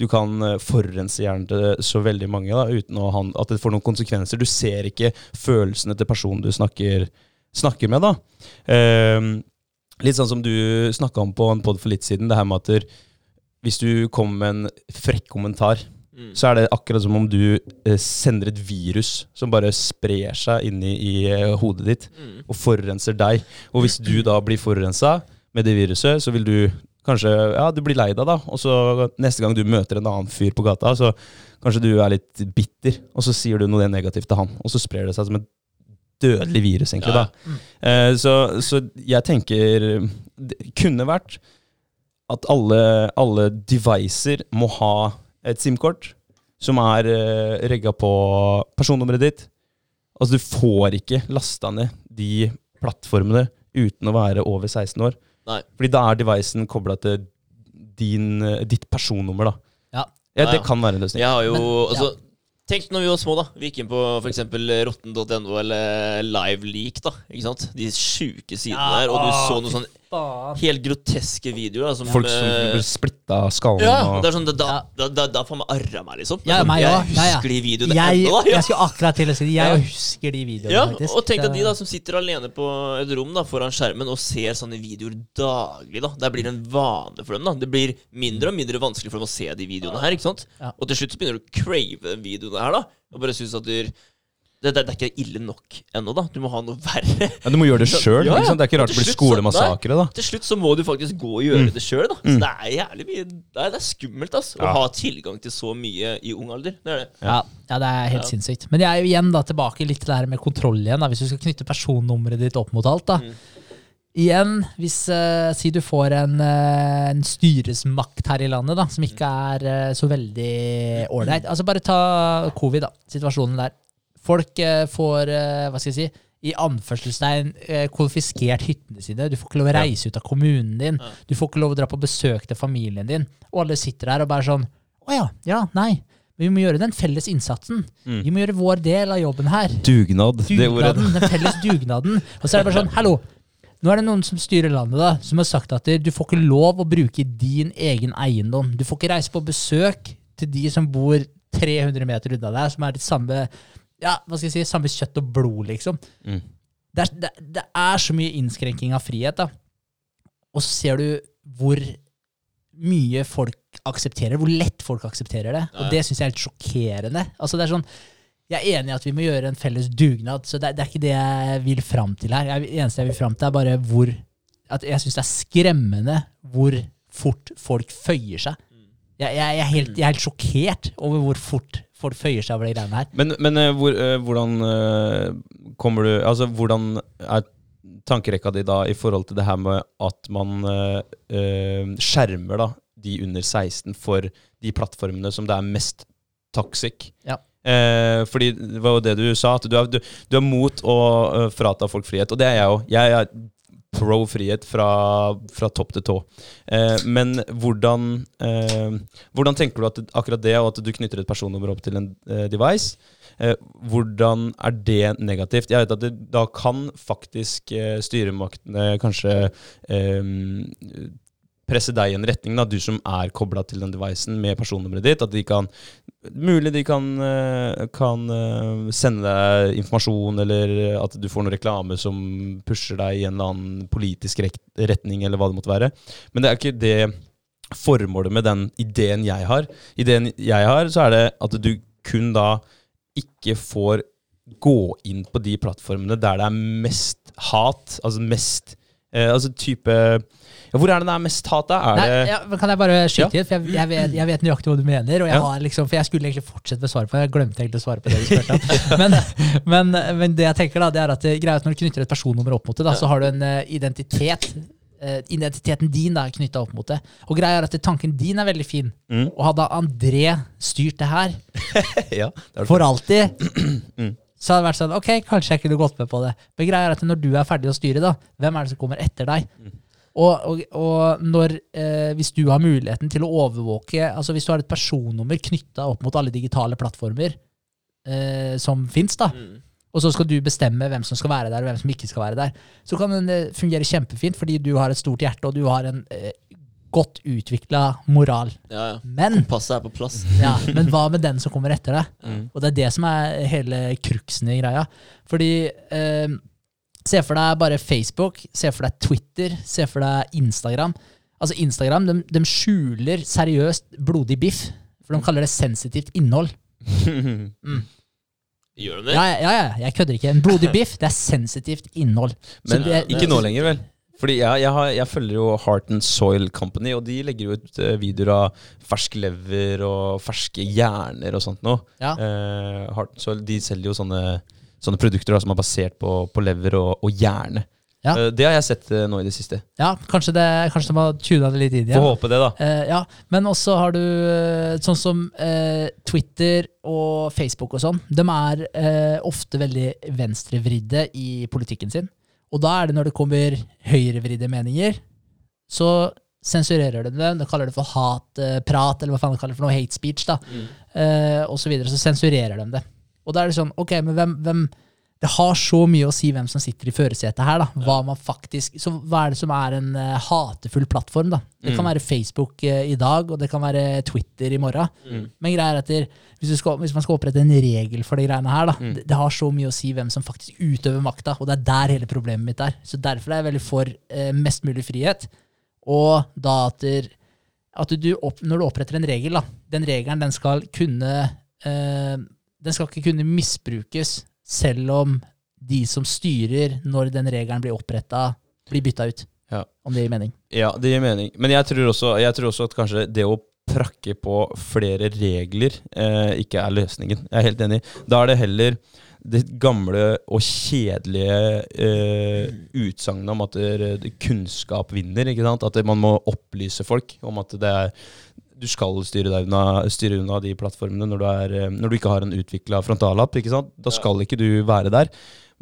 du kan eh, forurense hjernen til så veldig mange da, uten at det får noen konsekvenser. Du ser ikke følelsene til personen du snakker, snakker med. da. Litt sånn som du snakka om på en pod for litt siden, det her med at hvis du kommer med en frekk kommentar, Mm. så er det akkurat som om du eh, sender et virus som bare sprer seg inni i eh, hodet ditt Mm. og forurenser deg. Og hvis du da blir forurensa med det viruset, så vil du kanskje Ja, du blir lei deg, da. Og så neste gang du møter en annen fyr på gata, så kanskje du er litt bitter, og så sier du noe negativt til han, og så sprer det seg som et dødelig virus, egentlig, Ja. da. Eh, så, så jeg tenker Det kunne vært at alle, alle devicer må ha et SIM-kort som er uh, regga på personnummeret ditt. Altså, du får ikke lasta ned de plattformene uten å være over 16 år. Nei. Fordi da er devicen kobla til din, eh, ditt personnummer, da. Ja. Ja, det kan være en løsning. Jeg har jo Men- altså, Tenk når vi var små, da. Vi gikk inn på f.eks. rotten.no eller LiveLeak. da Ikke sant? De sjuke sidene Ja, der. Og du så noe noen sånne helt groteske videoer. Da, som, Folk som eh, blir splitta av skallen. Ja, og, det er sånn, da, da, Ja. da, da, da får man arra meg, liksom. Ja, meg jeg også. Husker de videoene Jeg, ennå. da. Ja. jeg skulle akkurat til å si det. Jeg Ja. husker de videoene, Ja, faktisk. og tenk deg de da som sitter alene på et rom da foran skjermen og ser sånne videoer daglig. da Det blir en vane for dem. da Det blir mindre og mindre vanskelig for dem å se de videoene her. ikke sant? Ja. Og til slutt så begynner du å crave den videoene her. da Og bare synes at du det, det, det er ikke ille nok ennå. da Du må ha noe verre. ja, du må gjøre det sjøl. Ja, ja. Det er ikke rart det blir skolemassakre, da. Til slutt så må du faktisk gå og gjøre det sjøl. Så det er jævlig mye Det er, det er skummelt ass å ha tilgang til så mye i ung alder. Det er det. Ja, ja, det er helt Ja. sinnssykt. Men jeg er jo igjen da tilbake litt til det her med kontroll igjen. da Hvis du skal knytte personnummeret ditt opp mot alt. da Mm. Igjen, hvis uh, si du får en, uh, en styresmakt her i landet da som ikke er uh, så veldig ålreit. Altså Bare ta covid, da. Situasjonen der. Folk eh, får, eh, hva skal jeg si, i anførselstegn eh, konfiskert hyttene sine. Du får ikke lov å reise ut av kommunen din. Du får ikke lov å dra på besøk til familien din. Og alle sitter der og bare sånn Å ja, ja, nei. Men vi må gjøre den felles innsatsen. Mm. Vi må gjøre vår del av jobben her. Dugnad, det. Dugnaden, den felles dugnaden. Og så er det bare sånn, hallo, nå er det noen som styrer landet da, som har sagt at du får ikke lov å bruke din egen eiendom. Du får ikke reise på besøk til de som bor 300 meter unna deg, som er ditt samme, ja, hva skal jeg si, samme kjøtt og blod, liksom. Mm. Det er, det, det er så mye innskrenking av frihet, da. Og så ser du hvor mye folk aksepterer, hvor lett folk aksepterer det. Og det syns jeg er helt sjokkerende. Altså det er sånn, jeg er enig i at vi må gjøre en felles dugnad, så det, det er ikke det jeg vil fram til her. Jeg, det eneste jeg vil fram til, er bare hvor at Jeg syns det er skremmende hvor fort folk føyer seg. Jeg, jeg, jeg, er helt, jeg er helt sjokkert over hvor fort folk føyer seg over de greiene her. Men, men eh, hvor, eh, hvordan eh, kommer du Altså, hvordan er tankerekka di da i forhold til det her med at man skjermer da de under 16 for de plattformene som det er mest toxic? Ja. Eh, fordi det var jo det du sa, at du er, du, du er mot å frata folk frihet. Og det er jeg òg. Jeg er pro frihet fra, fra topp til tå. Eh, men hvordan, eh, hvordan tenker du at akkurat det, og at du knytter et personnummer opp til en eh, device, eh, hvordan er det negativt? Jeg vet at det, da kan faktisk eh, styremaktene kanskje eh, presse deg i en retning, da, du som er kobla til den devicen med personnummeret ditt. At de kan Mulig de kan, eh, kan eh, sende deg informasjon, eller at du får noe reklame som pusher deg i en eller annen politisk retning, eller hva det måtte være. Men det er ikke det formålet med den ideen jeg har. Ideen jeg har, så er det at du kun da ikke får gå inn på de plattformene der det er mest hat, altså mest eh, Altså type Hvor er det det er mest hat, da? Nei, det ja, kan jeg bare skyte inn? For jeg, jeg, vet, jeg vet nøyaktig hva du mener. Jeg, Ja. har liksom, for jeg skulle egentlig fortsette med svaret på det. Jeg glemte egentlig å svare på det du spurte om. Men, men, men det jeg tenker da, det er at det, greia er når du knytter et personnummer opp mot det, da, så har du en uh, identitet. eh, identiteten din da, er knytta opp mot det. Og greia er at tanken din er veldig fin. Mm. Og hadde André styrt det her Ja, det det. for alltid, Mm. så hadde det vært sånn Ok, kanskje jeg kunne gått med på det. Men greia er at når du er ferdig å styre, da, hvem er det som kommer etter deg? Og, og, og når, eh, hvis du har muligheten til å overvåke altså Hvis du har et personnummer knytta opp mot alle digitale plattformer eh, som fins, da, Mm. og så skal du bestemme hvem som skal være der, og hvem som ikke skal være der, så kan den eh, fungere kjempefint fordi du har et stort hjerte, og du har en eh, godt utvikla moral. Ja, ja. Men Passet er på plass. ja, men hva med den som kommer etter deg? Mm. Og det er det som er hele cruxen i greia. Fordi eh, Se for deg bare Facebook, se for deg Twitter, se for deg Instagram. Altså Instagram de, de skjuler seriøst blodig biff, for de kaller det sensitivt innhold. Gjør de det? Ja, ja, ja, jeg kødder ikke. En blodig biff, det er sensitivt innhold. Så Men det- ikke nå lenger, vel? Fordi jeg, jeg, har, jeg følger jo Heart and Soil Company, og de legger jo ut eh, videoer av fersk lever og ferske hjerner og sånt noe. Ja. Eh, Heart and Soil de selger jo sånne, sånne produkter da, som er basert på, på lever og, og hjerne. Ja. Eh, det har jeg sett eh, nå i det siste. Ja, kanskje, det, kanskje de har tuna det litt inn igjen. Får håpe det, da. Eh, ja, men også har du eh, sånn som eh, Twitter og Facebook og sånn. De er eh, ofte veldig venstrevridde i politikken sin. Og da er det når det kommer høyrevridde meninger, så sensurerer de det. De kaller det for hatprat, eller hva faen de kaller det for noe, hate speech, da. Mm. Eh, og så videre. Så sensurerer de det. Og da er det sånn, ok, men hvem, hvem Det har så mye å si hvem som sitter i førersetet her, da. Hva man faktisk Så hva er det som er en uh, hatefull plattform, da? Det kan Mm. være Facebook uh, i dag, og det kan være Twitter i morgen. Mm. Men greia er at hvis, du skal, hvis man skal opprette en regel for de greiene her, da, Mm. det, det har så mye å si hvem som faktisk utøver makta, og det er der hele problemet mitt er. Så derfor er jeg veldig for uh, mest mulig frihet, og da at, at du opp, når du oppretter en regel, da, den regelen den skal kunne Den skal ikke kunne misbrukes selv om de som styrer når den regelen blir oppretta, blir bytta ut. Ja. Om det gir mening. Ja, det gir mening. Men jeg tror også, jeg tror også at kanskje det å prakke på flere regler eh, ikke er løsningen. Jeg er helt enig. Da er det heller det gamle og kjedelige eh, utsagnet om at det, kunnskap vinner. ikke sant? At det, man må opplyse folk om at det er du skal styre deg unna, styre unna de plattformene når du, er, eh, når du ikke har en utvikla frontallapp. ikke sant? Da skal ikke du være der.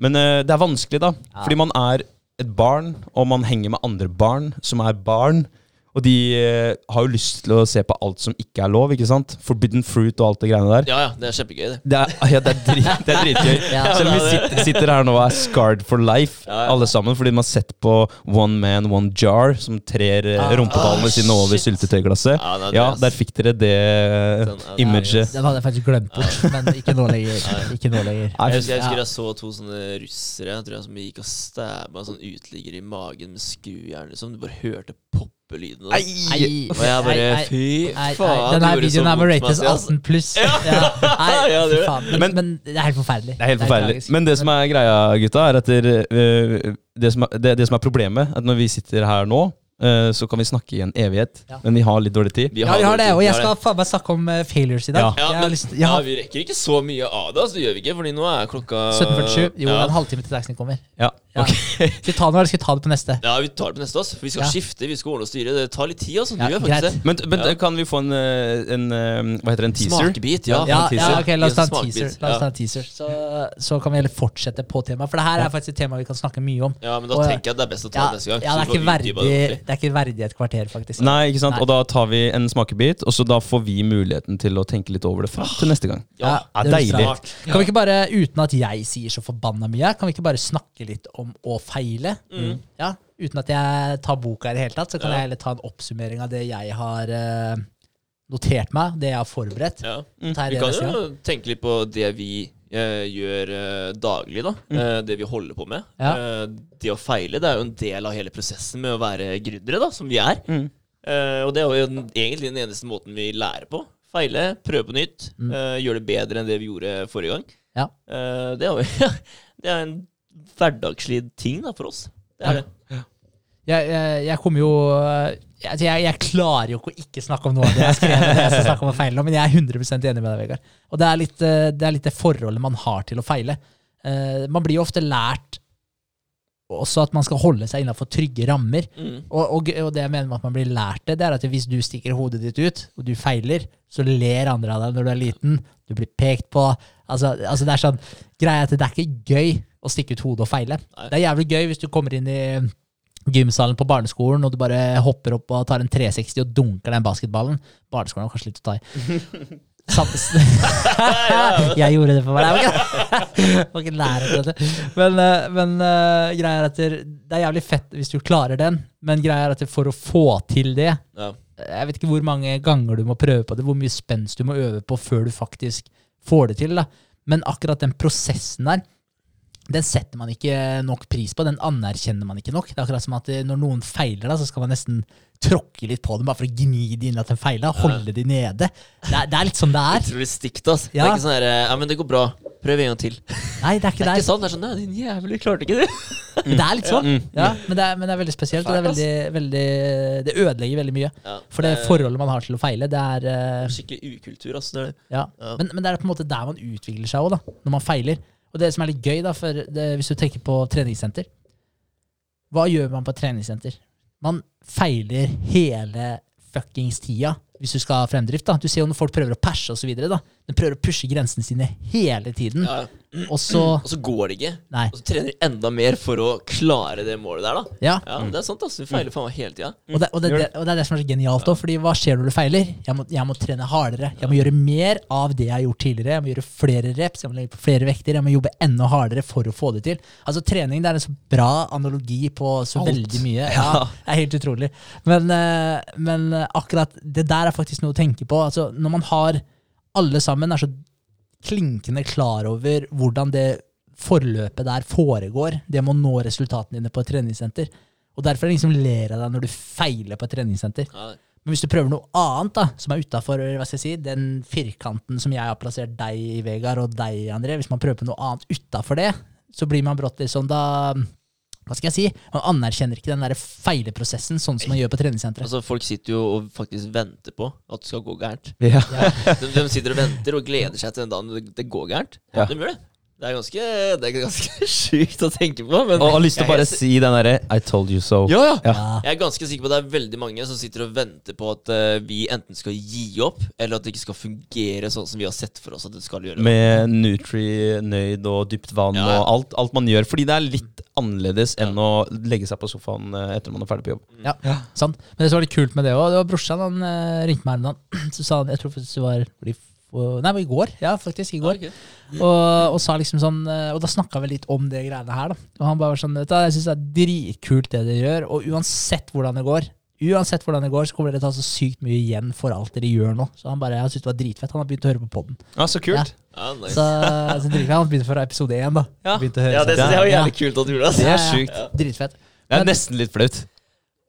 Men uh, det er vanskelig, da. Fordi man er et barn, og man henger med andre barn som er barn. Og de eh, har jo lyst til å se på alt som ikke er lov, ikke sant? Forbidden fruit og alt det greiene der. Ja, ja, det er kjempegøy, det. Det er, ja, det er, drit, det er dritgøy. Ja. Selv om vi sitter, sitter her nå og er scarred for life, Ja, ja. alle sammen, fordi man har sett på One Man, One Jar, som trer eh, Ah, rumpeballene ah, sine over syltetøyglasset. Ja, nei, Ja, det er- der fikk dere det sånn, imaget. Det hadde jeg faktisk glemt bort, men ikke nå lenger. Ikke nå lenger. Jeg husker, jeg husker jeg så to sånne russere jeg tror jeg, som gikk og stabba en sånn uteligger i magen med skrujern. Liksom. Du bare hørte poppe puppelydene. Ei, Og jeg bare ei, Fy nei, faen. Den her det gjorde videoen er med rates 18 pluss. Ja. Ja, det det. Men, Men- det er helt forferdelig. Det er helt forferdelig. tragisk. Men det som er greia, gutta, er at øh, det, som er, det, det som er problemet, er at når vi sitter her nå, øh, så kan vi snakke i en evighet, Ja. men vi har litt dårlig tid. Ja, vi har det, og jeg skal faen meg snakke om eh, failures i dag. Ja. ja, men, lyst ja, vi rekker ikke så mye av det, altså, det gjør vi ikke, Fordi nå er klokka 17.47. Jo, ja. en halvtime til taxien kommer. Ja, Ja. Okay. Skal vi ta det nå, eller skal vi ta det på neste? Ja, vi tar det på neste, altså. For vi skal Ja. skifte, vi skal ordne og styre. Det tar litt tid, altså. Ja. Men, men Ja. kan vi få en, øh, en øh, Hva heter det, en teaser? Smakebit, ja. Ja, en teaser. ja, ok, La oss ta en teaser. La oss ta en teaser. Så, så kan vi heller fortsette på temaet. For det her er faktisk et tema vi kan snakke mye om. Ja, men da Og- tenker jeg det er best å ta Ja, det neste gang. ja det, er ikke verdig, det er ikke verdig et kvarter, faktisk. Nei, ikke sant? Nei. Og da tar vi en smakebit, og så da får vi muligheten til å tenke litt over det fram til neste gang. Ja, Ja, det er deilig. Kan vi ikke bare, uten at jeg sier så forbanna mye, kan vi ikke bare snakke litt om å feile? Mm. Ja, Uten at jeg tar boka i det hele tatt, så kan Ja. jeg heller ta en oppsummering av det jeg har uh, notert meg, det jeg har forberedt. Ja. Mm. Vi kan jo tenke litt på det vi uh, gjør uh, daglig, da. Eh, det vi holder på med. Ja. Det å feile det er jo en del av hele prosessen med å være gründere, da, som vi er. Mm. Eh, og det er jo den, egentlig den eneste måten vi lærer på. Feile, prøve på nytt, Mm. eh, gjøre det bedre enn det vi gjorde forrige gang. Ja. Uh, det, er jo, det er en hverdagslig ting da, for oss. Det er Ja. det. Jeg, jeg, jeg kommer jo jeg, altså, jeg, jeg klarer jo ikke å ikke snakke om noe av det jeg skrev. det jeg skal snakke om å feile Men jeg er 100% enig med deg, Vegard. Og det er, litt, eh, det er litt det forholdet man har til å feile. Eh, man blir jo ofte lært også at man skal holde seg innenfor trygge rammer. Mm. Og, og, og det jeg mener med at man blir lært det, det er at hvis du stikker hodet ditt ut, og du feiler, så ler andre av deg når du er liten. Du blir pekt på. Altså, altså det er sånn Greia at det er ikke gøy å stikke ut hodet og feile. Nei. Det er jævlig gøy hvis du kommer inn i gymsalen på barneskolen, og du bare hopper opp og tar en 360 og dunker den basketballen. Barneskolen var kanskje litt å ta i. Jeg gjorde det for meg. Jeg var ikke, var ikke dette. Men, eh, men uh, greia er at det det er jævlig fett hvis du klarer den, men greia er at for å få til det Ja. Jeg vet ikke hvor mange ganger du må prøve på det, hvor mye spenst du må øve på før du faktisk får det til. da. Men akkurat den prosessen der, den setter man ikke nok pris på. Den anerkjenner man ikke nok. Det er akkurat som at eh, når noen feiler, da, så skal man nesten tråkke litt på dem bare for å gni de inn at de feila. Holde de nede. Det er, det er litt sånn det er. Utrolig stygt, ass. Det er ikke sånn her Ja, men det går bra. Prøv en gang til. Nei, det er ikke Det er ikke sånn. Det er sånn Nei, din jævel, du klarte ikke det. Mm. det er litt sånn. Mm. Ja, men, det er, men det er veldig spesielt. Og det, er veldig, veldig, det ødelegger veldig mye. Ja. For det forholdet man har til å feile, det er uh, Skikkelig ukultur, ass. Det er det. Ja. Ja. Men, men det er på en måte der man utvikler seg òg, når man feiler. Og det som er litt gøy, da, det, hvis du tenker på treningssenter Hva gjør man på treningssenter? Man feiler hele fuckings tida hvis du skal ha fremdrift. da. Du ser jo når folk prøver å perse osv. De prøver å pushe grensene sine hele tiden. Ja. Og så Og så går det ikke. Nei. Og så trener de enda mer for å klare det målet der, da. Ja. Ja, det er sant, ass. Du feiler faen meg hele tida. Og det, og, og det er det som er så genialt òg, fordi hva skjer når du feiler? Jeg må, jeg må trene hardere. Jeg må gjøre mer av det jeg har gjort tidligere. Jeg må gjøre flere reps, jeg må legge på flere vekter, jeg må jobbe enda hardere for å få det til. Altså Trening det er en så bra analogi på så Alt. veldig mye. Ja, det er helt utrolig. Men, eh, men eh, akkurat det der er faktisk noe å tenke på. Altså Når man har alle sammen er så klinkende klar over hvordan det forløpet der foregår, det med å nå resultatene dine på et treningssenter. Og derfor er det ingen som ler av deg når du feiler på et treningssenter. Ja. Men hvis du prøver noe annet, da, som er utafor si, den firkanten som jeg har plassert deg i, Vegard, og deg, André, hvis man prøver på noe annet utafor det, så blir man brått litt sånn da Hva skal jeg si? Man anerkjenner ikke den der feileprosessen sånn som man gjør på treningssenteret. Altså, folk sitter jo og faktisk venter på at det skal gå gærent. Ja. De, de sitter og venter og gleder seg til den dagen det, det går gærent. Ja. De gjør det. Det er ganske, det er ganske sjukt å tenke på. Men Og har lyst til å bare si den derre I told you so. ja, ja. Ja. Jeg er ganske sikker på at det er veldig mange som sitter og venter på at eh, vi enten skal gi opp, eller at det ikke skal fungere sånn som vi har sett for oss at det skal gjøre. Med Nutri, nøyd og dypt vann Ja, ja. og alt, alt man gjør. Fordi det er litt annerledes enn å legge seg på sofaen eh, etter man er ferdig på jobb. Ja, sant. Men det som var litt kult med det òg, det var brorsan han eh, ringte meg her en. Så sa han, jeg tror faktisk det var Nei, i går. Ja, faktisk. I går. Ja. Og, og sa liksom sånn eh, Og da snakka vi litt om det greiene her, da. Og han bare var sånn vet du, Jeg syns det er dritkult det dere gjør, og uansett hvordan det går Uansett hvordan det går, så kommer dere til å ta så sykt mye igjen for alt dere gjør nå. Så han bare, jeg synes det var dritfett. Han har begynt å høre på podden. Ja, så kult. Ja, nice. Så, så dritfett. Han begynte fra episode én, da. Ja. Å høre ja, det seg. synes jeg var jævlig kult at du gjorde. Det er sjukt. Dritfett. Det er nesten litt flaut.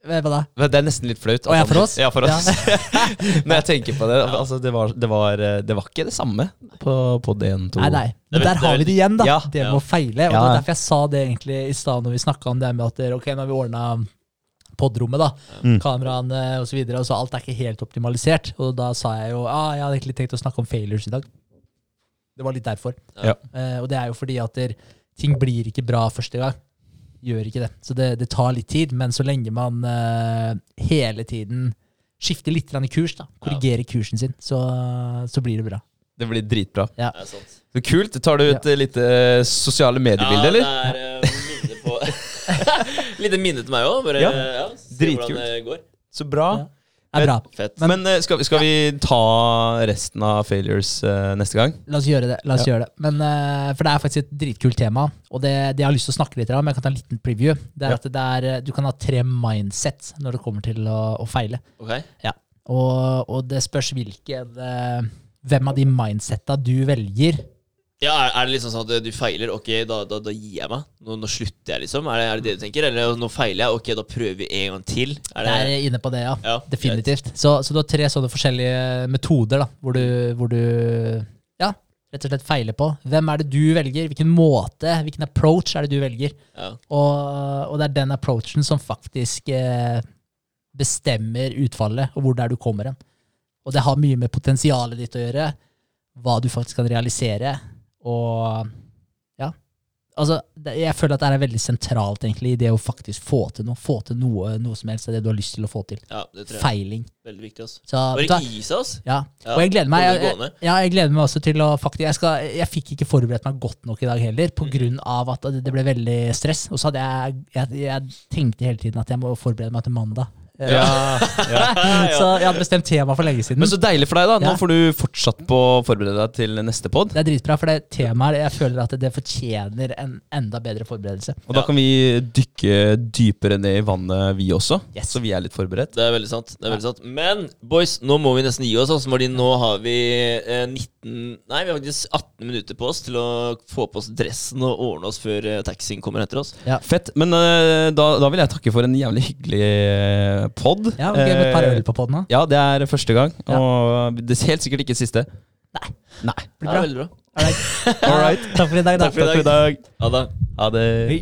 Hva da? Men Det er nesten litt flaut. Å, ja, for oss? Ja, for oss. Ja. Når jeg tenker på det. Altså, det, var, det, var, eh, det var ikke det samme på, på DN2. Nei, nei. Er Men der har vi det igjen, da. Ja. Det med Ja. å feile. Og Ja. det var derfor jeg sa det egentlig i stad når vi snakka om det med at ok, nå har vi ordna podrommet, da. Mm. Kameraene så alt er ikke helt optimalisert. Og da sa jeg jo ah, jeg hadde egentlig tenkt å snakke om failures i dag. Det var litt derfor. Ja. Uh, og det er jo fordi at der, ting blir ikke bra første gang. Gjør ikke det. Så det, det tar litt tid. Men så lenge man uh, hele tiden skifter litt i kurs, da, korrigerer kursen sin, så, så blir det bra. Det blir dritbra. Det er sant. Så kult. Tar du et litt lite sosiale mediebilde, eller? Ja, det er uh, Lite minne til meg òg. Bare Ja. ja, se Dritkult. hvordan det går. Så bra. Ja. Er bra. Fett. Men, men skal, vi- skal vi ta resten av failures uh, neste gang? La oss gjøre det. la oss Ja. gjøre det. Men, uh, for det er faktisk et dritkult tema, og det, det jeg har lyst til å snakke litt om, jeg kan ta en liten preview, det er Ja. at det er, eh, du kan ha tre mindset når det kommer til å, å feile. Ok. Og, og det spørs hvilken uh, Hvem av de mindsetta du velger. Ja, er, er det liksom sånn at du feiler, ok, da, da, da gir jeg meg? Nå, nå slutter jeg, liksom? Er det, er det det du tenker? Eller nå feiler jeg, ok, da prøver vi en gang til? Er Det det, er inne på det, ja. ja, Definitivt. Så, så du har tre sånne forskjellige metoder da, hvor du, hvor du ja, rett og slett feiler på. Hvem er det du velger? Hvilken måte, hvilken approach er det du velger? Ja. Og, og det er den approachen som faktisk eh, bestemmer utfallet, og hvor det er du kommer hen. Og det har mye med potensialet ditt å gjøre, hva du faktisk kan realisere, og ja. Altså, det, jeg føler at det er veldig sentralt egentlig i det å faktisk få til noe. Få til noe, noe som helst av det du har lyst til å få til. ja, det tror jeg Feiling. veldig viktig. Altså. Så, Bare gi seg, altså. ja. Ja, Og jeg gleder meg jeg, jeg, ja, jeg gleder meg også til å faktisk Jeg, skal, jeg fikk ikke forberedt meg godt nok i dag heller, på Mm. grunn av at det det ble veldig stress. Og så hadde jeg, jeg Jeg tenkte hele tiden at jeg må forberede meg til mandag. Eh, Ja, ja. Så jeg hadde bestemt tema for lenge siden. Men så deilig for deg, da. Nå får du fortsatt på å forberede deg til neste pod. det er dritbra, for det temaet jeg føler at det fortjener en enda bedre forberedelse. Og da kan vi dykke dypere ned i vannet, vi også. Yes. Så vi er litt forberedt. Det er veldig sant. det er veldig sant Men boys, nå må vi nesten gi oss. Altså, fordi nå har vi eh, 19 Nei, vi har faktisk 18 minutter på oss til å få på oss dressen og ordne oss før eh, taxien kommer etter oss. Fett. Men eh, da, da vil jeg takke for en jævlig hyggelig pod. Ja, ok, med et par øl på poden. Ja, det er første gang. Og det er helt sikkert ikke siste. Nei. Nei. Blir Ja, bra. veldig bra. All right. Takk for i dag, da. Takk for i dag. Ha det. Ha det. Hei.